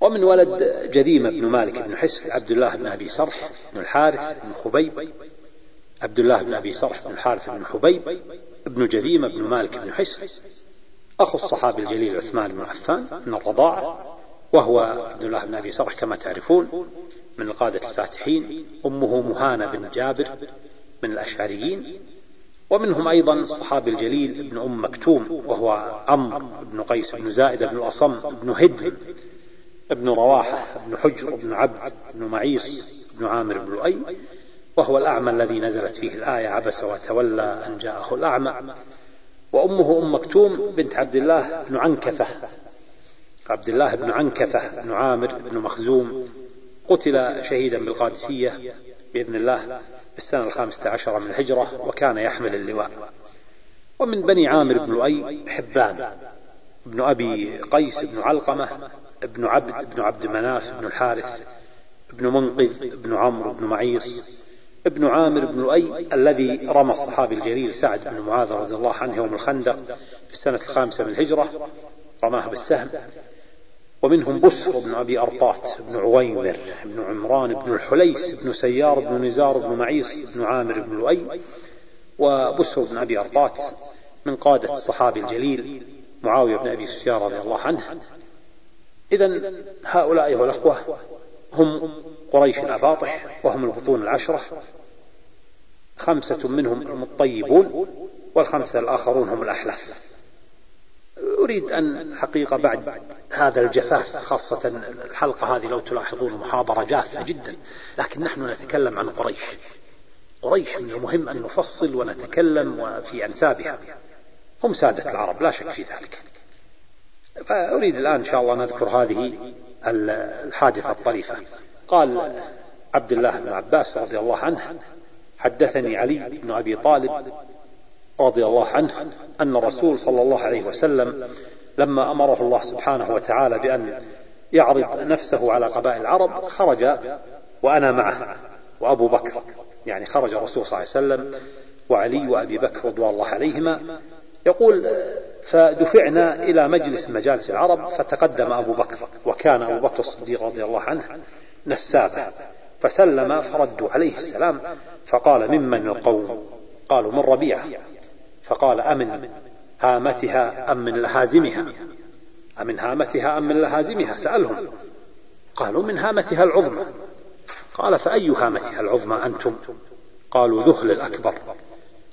C: ومن ولد جذيمة بن مالك بن حسن عبد الله بن أبي صرح بن الحارث بن خبيب. عبد الله بن أبي صرح بن الحارث بن حبيب ابن جذيمة بن مالك بن حسن أخو الصحابي الجليل عثمان بن عفان من الرضاعة وهو عبد الله بن أبي صرح كما تعرفون من القادة الفاتحين. أمه مهانة بن جابر من الأشعريين. ومنهم أيضا الصحابي الجليل ابن أم مكتوم وهو عمرو بن قيس بن زائد بن الأصم بن هدم ابن رواحة ابن حجر ابن عبد ابن معيص ابن عامر بن لؤي وهو الأعمى الذي نزلت فيه الآية عبس وتولى أن جاءه الأعمى. وأمه أم مكتوم بنت عبد الله بن عنكثة عبد الله بن عنكثة بن عامر بن مخزوم قتل شهيدا بالقادسية بإذن الله في السنة الخامسة عشرة من الهجرة وكان يحمل اللواء. ومن بني عامر بن لؤي حبان بن أبي قيس بن علقمة ابن عبد بن عبد مناف بن الحارث ابن منقذ ابن عمرو بن معيص ابن عامر بن لؤي الذي رمى الصحابي الجليل سعد بن معاذ رضي الله عنه يوم الخندق في السنة الخامسة من الهجرة رماه بالسهم. ومنهم بسر بن أبي أرطات بن عويمر بن عمران بن الحليس بن سيار بن نزار بن معيص بن عامر بن لؤي وبسر بن أبي أرطات من قادة الصحابي الجليل معاوية بن أبي سفيان رضي الله عنه. إذا هؤلاء أيها الأخوة هم قريش الأباطح وهم البطون العشرة. خمسة منهم هم الطيبون والخمسة الآخرون هم الأحلاف أريد أن حقيقة بعد هذا الجفاف خاصة الحلقة هذه لو تلاحظون محاضرة جافة جدا. لكن نحن نتكلم عن قريش. قريش من المهم أن نفصل ونتكلم في أنسابها. هم سادة العرب لا شك في ذلك. فأريد الآن إن شاء الله نذكر هذه الحادثة الطريفة. قال عبد الله بن عباس رضي الله عنه حدثني علي بن أبي طالب رضي الله عنه أن الرسول صلى الله عليه وسلم لما أمره الله سبحانه وتعالى بأن يعرض نفسه على قبائل العرب خرج وأنا معه وأبو بكر. يعني خرج الرسول صلى الله عليه وسلم وعلي وأبي بكر رضوان الله عليهما. يقول فدفعنا إلى مجلس مجالس العرب فتقدم أبو بكر وكان أبو بكر الصديق رضي الله عنه نسابا. فسلم فردوا عليه السلام فقال ممن القوم؟ قالوا من ربيعة. فقال أمن هامتها أم من لهازمها؟ أمن هامتها أم من لهازمها؟ سألهم. قالوا من هامتها العظمى. قال فأي هامتها العظمى أنتم؟ قالوا ذهل الأكبر.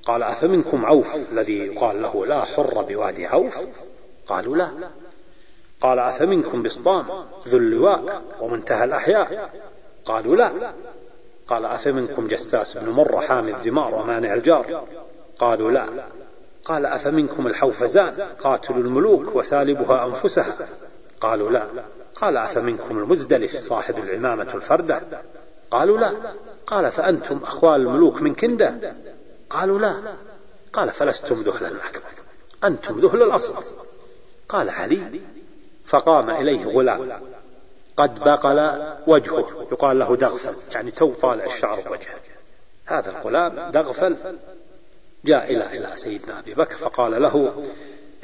C: قال أفمنكم عوف الذي يقال له لا حر بوادي عوف؟ قالوا لا. قال أفمنكم بسطام ذو اللواء ومنتهى الأحياء؟ قالوا لا. قال أفمنكم جساس بن مرة حامي الذمار ومانع الجار؟ قالوا لا. قال أفمنكم الحوفزان؟ قاتل الملوك وسالبها أنفسها. قالوا لا. قال أفمنكم المزدلف صاحب العمامة الفردة؟ قالوا لا. قال فأنتم أخوال الملوك من كندة قالوا لا. قال فلستم ذهلا الأكبر أنتم ذهل الأصغر قال علي. فقام إليه غلام. قد بقل وجهه. يقال له دغفل. يعني تو طالع الشعر بوجهه. هذا الغلام دغفل جاء إلى إلى سيدنا أبي بكر فقال له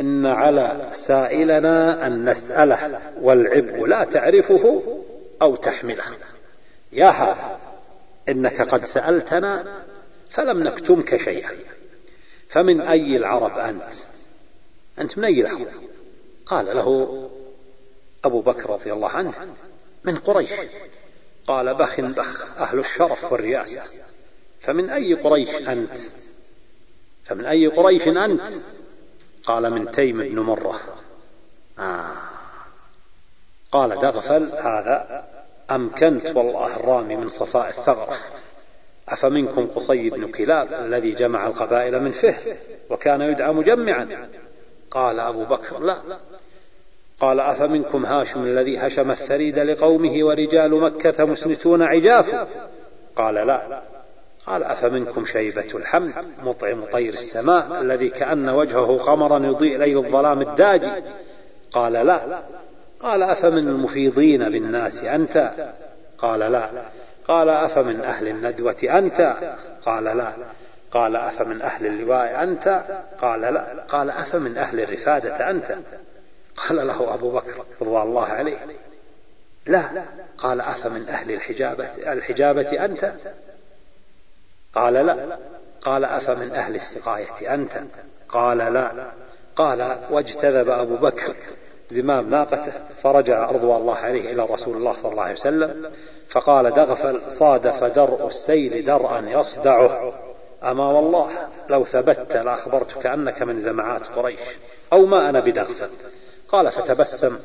C: إن على سائلنا أن نسأله والعبء لا تعرفه أو تحمله. يا هذا إنك قد سألتنا فلم نكتمك شيئا. فمن أي العرب أنت؟ أنت من أي العرب قال له أبو بكر رضي الله عنه من قريش. قال بخ بخ أهل الشرف والرياسة. فمن أي قريش أنت؟ فمن أي قريش أنت؟ قال من تيم بن مرة. آه. قال دغفل هذا أمكنت والله الرامي من صفاء الثغرة. أفمنكم قصي بن كلاب الذي جمع القبائل من فه وكان يدعى مجمعا؟ قال أبو بكر لا. قال أفمنكم هاشم الذي هشم الثريد لقومه ورجال مكة مسنتون عجاف؟ قال لا. قال أفمنكم شيبة الحمد مطعم طير السماء الذي كأن وجهه قمرا يضيء ليل الظلام الداجي. قال لا. قال أفمن المفيضين بالناس أنت؟ قال لا. قال أفمن أهل الندوة أنت؟ قال لا. قال أفمن أهل اللواء أنت؟ قال لا. قال أفمن أهل الرفادة أنت؟ قال له أبو بكر رضوان الله عليه. لا. قال أفمن أهل الحجابة الحجابة أنت؟ قال لا. قال أفمن أهل السقاية أنت؟ قال لا. قال واجتذب أبو بكر زمام ناقته فرجع رضوان الله عليه إلى رسول الله صلى الله عليه وسلم فقال دغفل صادف درء السيل درءا يصدعه. أما والله لو ثبت لأخبرتك أنك من زمعات قريش أو ما أنا بدغفل. قال فتبسم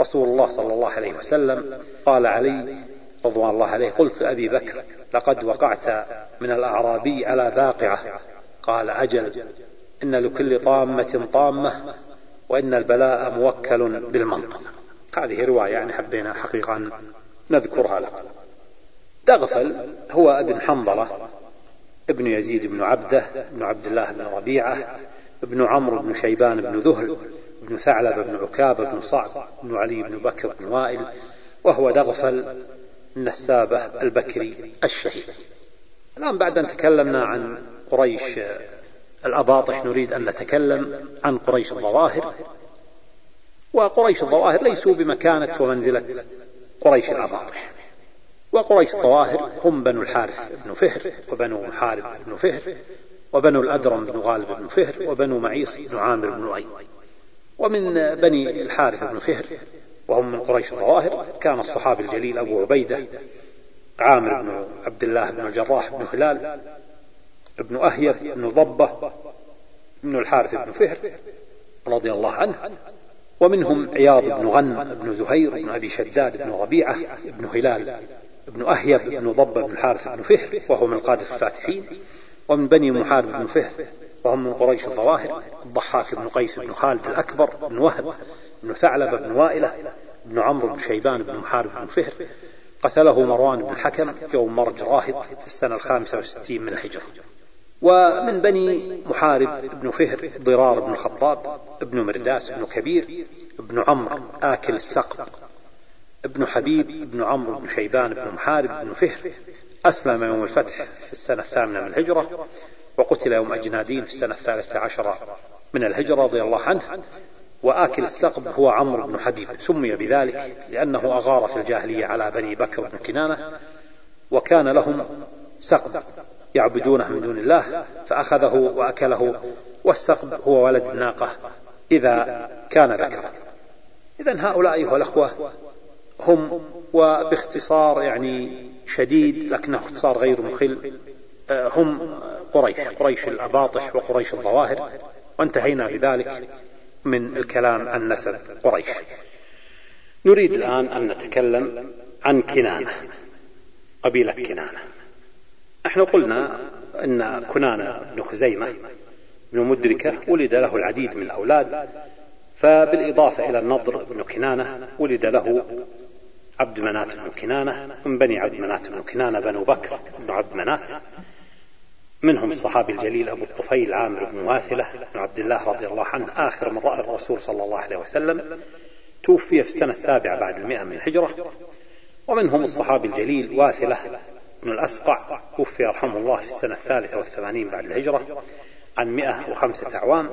C: رسول الله صلى الله عليه وسلم. قال علي رضوان الله عليه قلت لأبي بكر لقد وقعت من الأعرابي على باقعة. قال أجل إن لكل طامة طامة وإن البلاء موكل بالمنطق. هذه رواية يعني حبينا حقيقة أن نذكرها لك. دغفل هو ابن حنظلة ابن يزيد بن عبدة بن عبد الله بن ربيعة ابن عمرو بن شيبان بن ذهل بن ثعلب بن عكابة بن صعب بن علي بن بكر بن وائل وهو دغفل النسابة البكري الشهيد. الآن بعد أن تكلمنا عن قريش الأباطح نريد أن نتكلم عن قريش الظواهر. وقريش الظواهر ليسوا بمكانة ومنزلة قريش الأباطح وقريش الظواهر هم بنو الحارث بن فهر وبنو محارب بن فهر وبنو الأدرم بن غالب بن فهر وبنو معيص بن عامر بن لؤي. ومن بني الحارث بن فهر وهم من قريش الظواهر. كان الصحابي الجليل أبو عبيدة عامر بن عبد الله بن الجراح بن هلال بن أهيب بن ضبة بن الحارث بن فهر رضي الله عنه ومنهم عياض بن غنم بن زهير بن أبي شداد بن ربيعة بن هلال بن أهيب بن ضبة بن الحارث بن فهر وهو من قادة الفاتحين ومن بني محارب بن فهر وهم من قريش الظواهر الضحاك بن قيس بن خالد الأكبر بن وهب بن ثعلبة بن وائلة بن عمرو بن شيبان بن محارب بن فهر قتله مروان بن الحكم يوم مرج راهط في السنة الخامسة والستين من الهجرة. ومن بني محارب بن فهر ضرار بن الخطاب ابن مرداس بن كبير ابن عمرو آكل السقب ابن حبيب بن عمرو بن شيبان بن محارب بن فهر أسلم يوم الفتح في السنة الثامنة من الهجرة وقتل يوم أجنادين في السنة الثالثة عشرة من الهجرة رضي الله عنه وآكل السقب هو عمرو بن حبيب سمي بذلك لأنه أغار في الجاهلية على بني بكر بن كنانة وكان لهم سقب يعبدونه من دون الله فأخذه وأكله والسقب هو ولد الناقة إذا كان ذكرا إذا هؤلاء أيها الأخوة هم وباختصار يعني شديد لكنه اختصار غير مخل هم قريش قريش الأباطح وقريش الظواهر وانتهينا بذلك. من الكلام عن نسب قريش. نريد الآن أن نتكلم عن كنانة قبيلة كنانة. نحن قلنا أن كنانة بن خزيمة بن مدركة ولد له العديد من الأولاد فبالإضافة إلى النضر بن كنانة ولد له عبد منات بن كنانة من بني عبد منات بن كنانة بنو بكر بن عبد منات. منهم الصحابي الجليل أبو الطفيل عامر بن واثلة بن عبد الله رضي الله عنه آخر من رأى الرسول صلى الله عليه وسلم توفي في السنة السابعة بعد المئة من الهجرة. ومنهم الصحابي الجليل واثلة بن الأسقع توفي رحمه الله في السنة الثالثة والثمانين بعد الهجرة عن مئة وخمسة أعوام.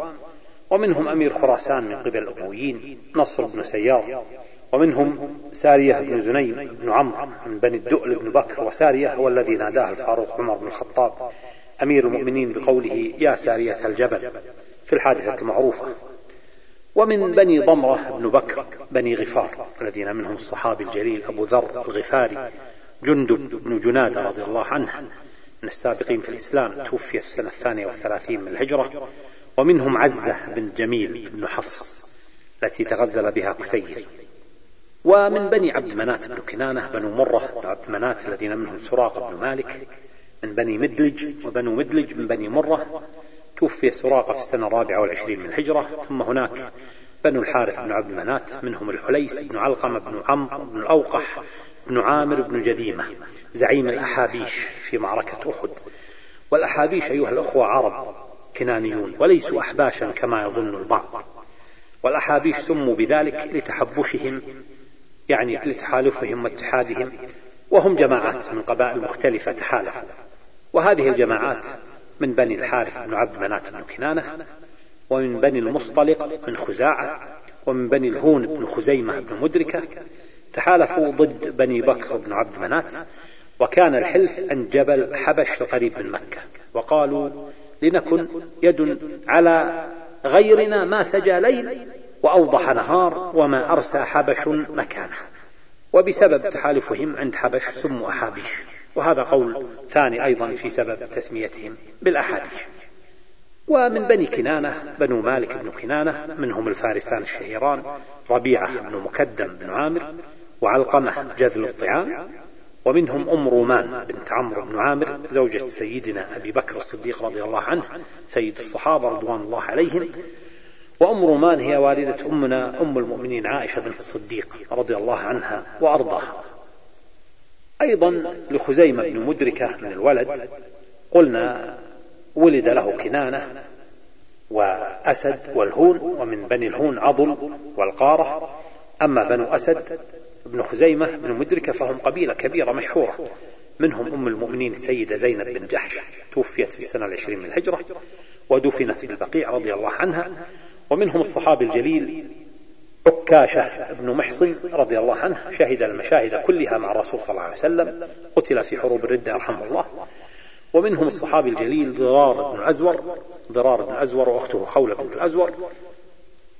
C: ومنهم أمير خراسان من قبل الأمويين نصر بن سيار. ومنهم سارية بن زنيم بن عمرو من بني الدؤل بن بكر وسارية هو الذي ناداه الفاروق عمر بن الخطاب. أمير المؤمنين بقوله يا سارية الجبل في الحادثة المعروفة. ومن بني ضمرة بن بكر بني غفار الذين منهم الصحابي الجليل أبو ذر الغفاري جندب بن جنادة رضي الله عنه من السابقين في الإسلام توفي في السنة الثانية والثلاثين من الهجرة. ومنهم عزة بن جميل بن حفص التي تغزل بها كثير ومن بني عبد منات بن كنانة بنو مرة بن عبد منات الذين منهم سراقة بن مالك من بني مدلج وبنو مدلج من بني مرة. توفي سراقة في السنة الرابعة والعشرين من الهجرة. ثم هناك بنو الحارث بن عبد منات منهم الحليس بن علقمة بن عمرو بن الأوقح بن عامر بن جذيمة زعيم الأحابيش في معركة أحد. والأحابيش أيها الأخوة عرب كنانيون وليسوا أحباشا كما يظن البعض. والأحابيش سموا بذلك لتحبشهم يعني لتحالفهم واتحادهم وهم جماعات من قبائل مختلفة تحالفوا. وهذه الجماعات من بني الحارث بن عبد منات بن كنانة ومن بني المصطلق بن خزاعة ومن بني الهون بن خزيمة بن مدركة تحالفوا ضد بني بكر بن عبد منات وكان الحلف عند جبل حبش القريب من مكة وقالوا لنكن يد على غيرنا ما سجى ليل وأوضح نهار وما أرسى حبش مكانه وبسبب تحالفهم عند حبش سموا أحابيش. وهذا قول ثاني أيضا في سبب تسميتهم بالأحابيش ومن بني كنانة بنو مالك بن كنانة منهم الفارسان الشهيران ربيعة بن مكدم بن عامر وعلقمة جذل الطعام ومنهم أم رومان بنت عمرو بن عامر زوجة سيدنا أبي بكر الصديق رضي الله عنه سيد الصحابة رضوان الله عليهم وأم رومان هي والدة أمنا أم المؤمنين عائشة بنت الصديق رضي الله عنها وأرضاها. أيضا لخزيمة بن مدركة من الولد قلنا ولد له كنانة وأسد والهون ومن بني الهون عضل والقارة. أما بنو أسد بن خزيمة بن مدركة فهم قبيلة كبيرة مشهورة. منهم أم المؤمنين السيدة زينب بن جحش توفيت في السنة العشرين من الهجرة ودفنت بالبقيع رضي الله عنها. ومنهم الصحابي الجليل عكاشة بن محصن رضي الله عنه شهد المشاهد كلها مع الرسول صلى الله عليه وسلم قتل في حروب الردة رحمه الله. ومنهم الصحابي الجليل ضرار بن الأزور ضرار بن الأزور وأخته خولة بنت الأزور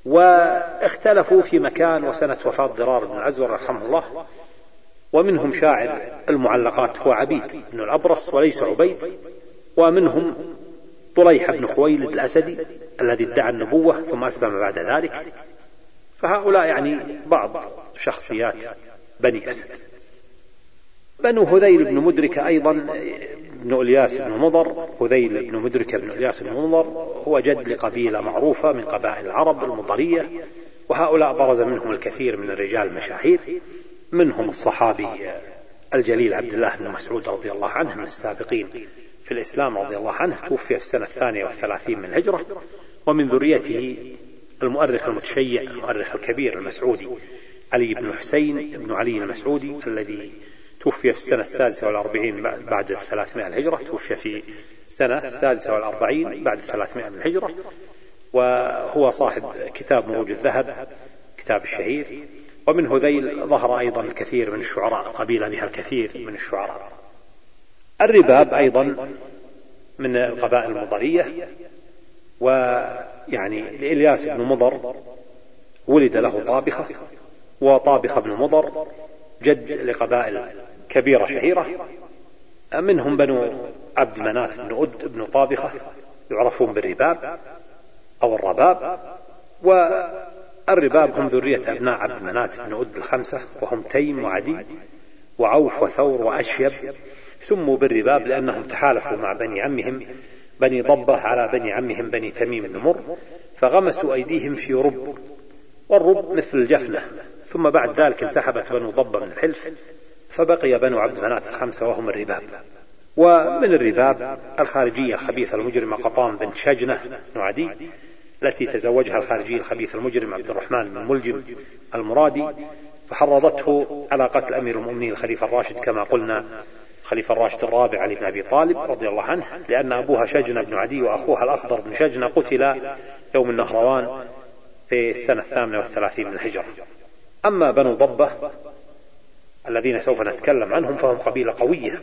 C: واختلفوا في مكان وسنة وفاة ضرار بن الأزور رحمه الله. ومنهم شاعر المعلقات هو عبيد بن الأبرص وليس عبيد. ومنهم طليح بن خويلد الأسدي الذي ادعى النبوة ثم أسلم بعد ذلك. فهؤلاء يعني بعض شخصيات بني أسد. بنو هذيل بن مدركة أيضا بن إلياس بن مضر هذيل بن مدركة بن إلياس بن مضر هو جد لقبيلة معروفة من قبائل العرب المضرية وهؤلاء برز منهم الكثير من الرجال المشاهير منهم الصحابي الجليل عبد الله بن مسعود رضي الله عنه من السابقين في الإسلام رضي الله عنه توفي في السنة الثانية والثلاثين من الهجرة ومن ذريته المؤرخ المتشيع المؤرخ الكبير المسعودي علي بن حسين بن علي المسعودي الذي توفي في السنة السادسة والأربعين بعد الثلاثمائة الهجرة توفي في السنة السادسة والأربعين بعد الثلاثمائة الهجرة. وهو صاحب كتاب مروج الذهب كتاب الشهير. ومن هذيل ظهر أيضا الكثير من الشعراء قبيلة بها الكثير من الشعراء. الرباب أيضا من القبائل المضرية ويعني لإلياس بن مضر ولد له طابخة وطابخة بن مضر جد لقبائل كبيرة شهيرة منهم بنو عبد منات بن أد بن طابخة يعرفون بالرباب أو الرباب والرباب هم ذرية أبناء عبد منات بن أد الخمسة وهم تيم وعدي وعوف وثور وأشيب سموا بالرباب لأنهم تحالفوا مع بني عمهم بني ضبة على بني عمهم بني تميم بن مر فغمسوا أيديهم في رب والرب مثل الجفنة. ثم بعد ذلك انسحبت بنو ضبة من الحلف فبقي بنو عبد مناف الخمسة وهم الرباب. ومن الرباب الخارجية الخبيثة المجرمة قطام بنت شجنة بن عدي التي تزوجها الخارجي الخبيث المجرم عبد الرحمن بن ملجم المرادي فحرضته على قتل أمير المؤمنين الخليفة الراشد كما قلنا خليفة الراشد الرابع علي بن أبي طالب رضي الله عنه لأن أبوها شجنة بن عدي وأخوها الأخضر بن شجنة قتل يوم النهروان في السنة الثامنة والثلاثين من الهجرة. أما بنو ضبة الذين سوف نتكلم عنهم فهم قبيلة قوية.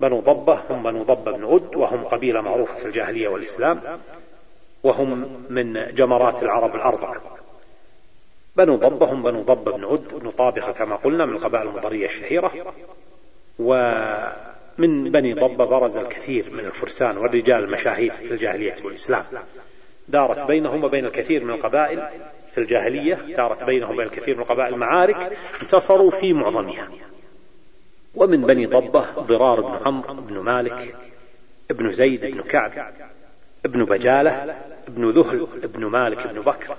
C: بنو ضبة هم بنو ضبة بن أد وهم قبيلة معروفة في الجاهلية والإسلام وهم من جمرات العرب الأربع بنو ضبة هم بنو ضبة بن أد بن طابخة كما قلنا من القبائل المضرية الشهيرة. ومن بني ضبة برز الكثير من الفرسان والرجال المشاهير في الجاهلية والإسلام. دارت بينهم وبين الكثير من القبائل في الجاهلية دارت بينهم وبين الكثير من القبائل معارك انتصروا في معظمها. ومن بني ضبة ضرار بن عمرو بن مالك ابن زيد بن كعب ابن بجالة ابن ذهل ابن مالك بن بكر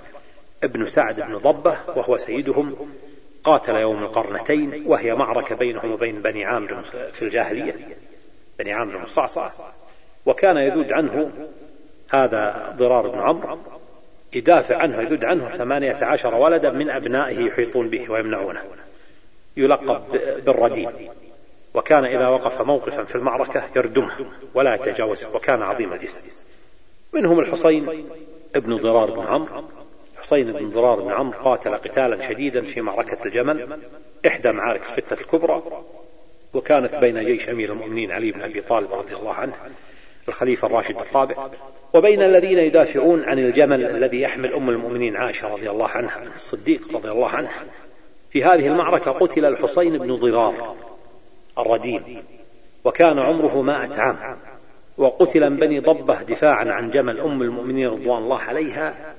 C: ابن سعد بن ضبة وهو سيدهم قاتل يوم القرنتين وهي معركة بينهم وبين بني عامر في الجاهلية. بني عامر بن صعصع. وكان يذود عنه هذا ضرار بن عمرو. يدافع عنه يذود عنه ثمانية عشر ولدا من أبنائه يحيطون به ويمنعونه. يلقب بالرديم وكان إذا وقف موقفا في المعركة يردمه ولا يتجاوزه وكان عظيم الجسم. منهم الحصين ابن ضرار بن عمرو. حصين بن ضرار بن عمرو قاتل قتالا شديدا في معركة الجمل إحدى معارك الفتنة الكبرى وكانت بين جيش أمير المؤمنين علي بن أبي طالب رضي الله عنه الخليفة الراشد الرابع وبين الذين يدافعون عن الجمل الذي يحمل أم المؤمنين عائشة رضي الله عنها الصديق رضي الله عنه. في هذه المعركة قتل الحصين بن ضرار الرديم وكان عمره مائة عام وقتل من بني ضبة دفاعا عن جمل أم المؤمنين رضوان الله عليها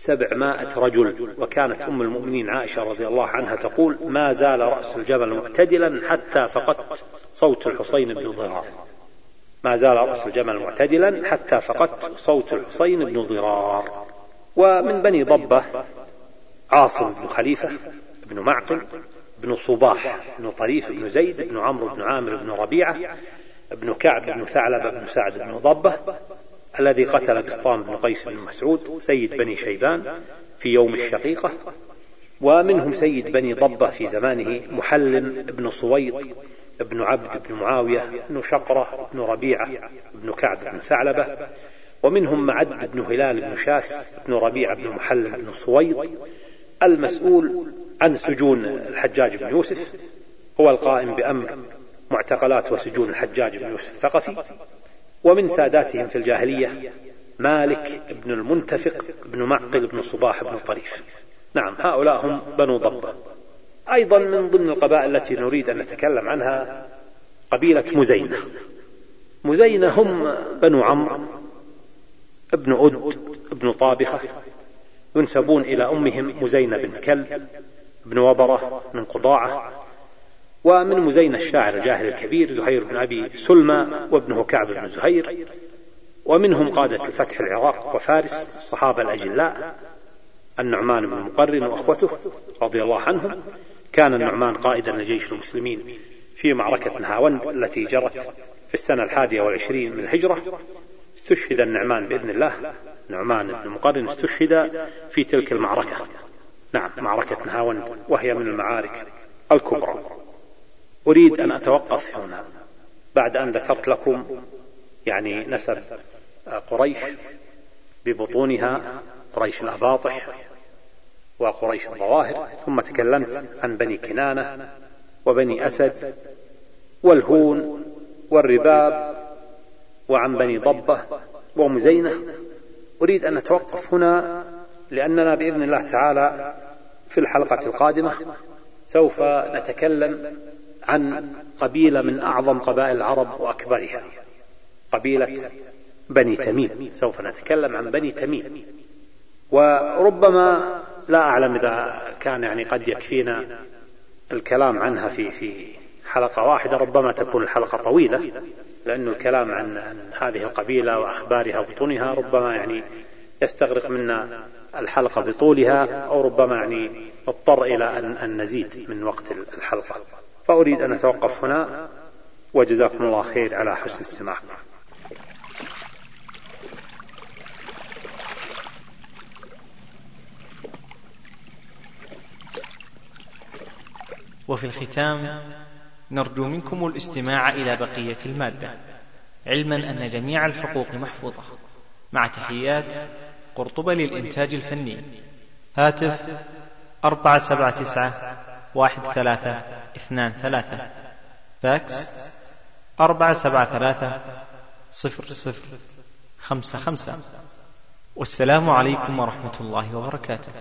C: سبعمائة رجل وكانت أم المؤمنين عائشة رضي الله عنها تقول ما زال رأس الجبل معتدلا حتى فقدت صوت الحصين بن ضرار. ما زال رأس الجمل معتدلا حتى فقدت صوت الحصين بن ضرار. ومن بني ضبة عاصم بن خليفة بن معقل بن صباح بن طريف بن زيد بن عمرو بن عامر بن ربيعة بن كعب بن ثعلبة بن سعد بن ضبة الذي قتل بسطام بن قيس بن مسعود سيد بني شيبان في يوم الشقيقة ومنهم سيد بني ضبة في زمانه محلم بن صويط بن عبد بن معاوية بن شقرة بن ربيعة بن كعب بن ثعلبة ومنهم معد بن هلال بن شاس بن ربيعة بن محلم بن صويط المسؤول عن سجون الحجاج بن يوسف هو القائم بأمر معتقلات وسجون الحجاج بن يوسف الثقفي. ومن ساداتهم في الجاهلية مالك بن المنتفق بن معقل بن صباح بن طريف. نعم هؤلاء هم بنو ضبة. أيضا من ضمن القبائل التي نريد أن نتكلم عنها قبيلة مزينة. مزينة هم بنو عمرو ابن أد ابن طابخة ينسبون إلى أمهم مزينة بنت كلب بن وبرة من قضاعة ومن مزين الشاعر الجاهل الكبير زهير بن أبي سلمى وابنه كعب بن زهير ومنهم قادة الفتح العراق وفارس الصحابة الأجلاء النعمان بن مقرن وأخوته رضي الله عنهم كان النعمان قائدا لجيش المسلمين في معركة نهاوند التي جرت في السنة الحادية والعشرين من الهجرة. استشهد النعمان بإذن الله. نعمان بن مقرن استشهد في تلك المعركة. نعم معركة نهاوند وهي من المعارك الكبرى. أريد أن أتوقف هنا بعد أن ذكرت لكم يعني نسب قريش ببطونها قريش الأباطح وقريش الظواهر ثم تكلمت عن بني كنانة وبني أسد والهون والرباب وعن بني ضبة ومزينة أريد أن نتوقف هنا لأننا بإذن الله تعالى في الحلقة القادمة سوف نتكلم عن قبيلة من أعظم قبائل العرب وأكبرها قبيلة بني تميم. سوف نتكلم عن بني تميم. وربما لا أعلم إذا كان يعني قد يكفينا الكلام عنها في في حلقة واحدة. ربما تكون الحلقة طويلة لأن الكلام عن, عن هذه القبيلة وأخبارها وبطونها ربما يعني يستغرق منا الحلقة بطولها أو ربما يعني اضطر إلى أن, أن نزيد من وقت الحلقة. فأريد أن أتوقف هنا وجزاكم الله خير على حسن الاستماع
A: وفي الختام نرجو منكم الاستماع إلى بقية المادة علما أن جميع الحقوق محفوظة. مع تحيات قرطبة للإنتاج الفني. هاتف أربعة سبعة تسعة واحد ثلاثة اثنان ثلاثة. فاكس أربعة سبعة ثلاثة صفر صفر خمسة خمسة. والسلام عليكم ورحمة الله وبركاته.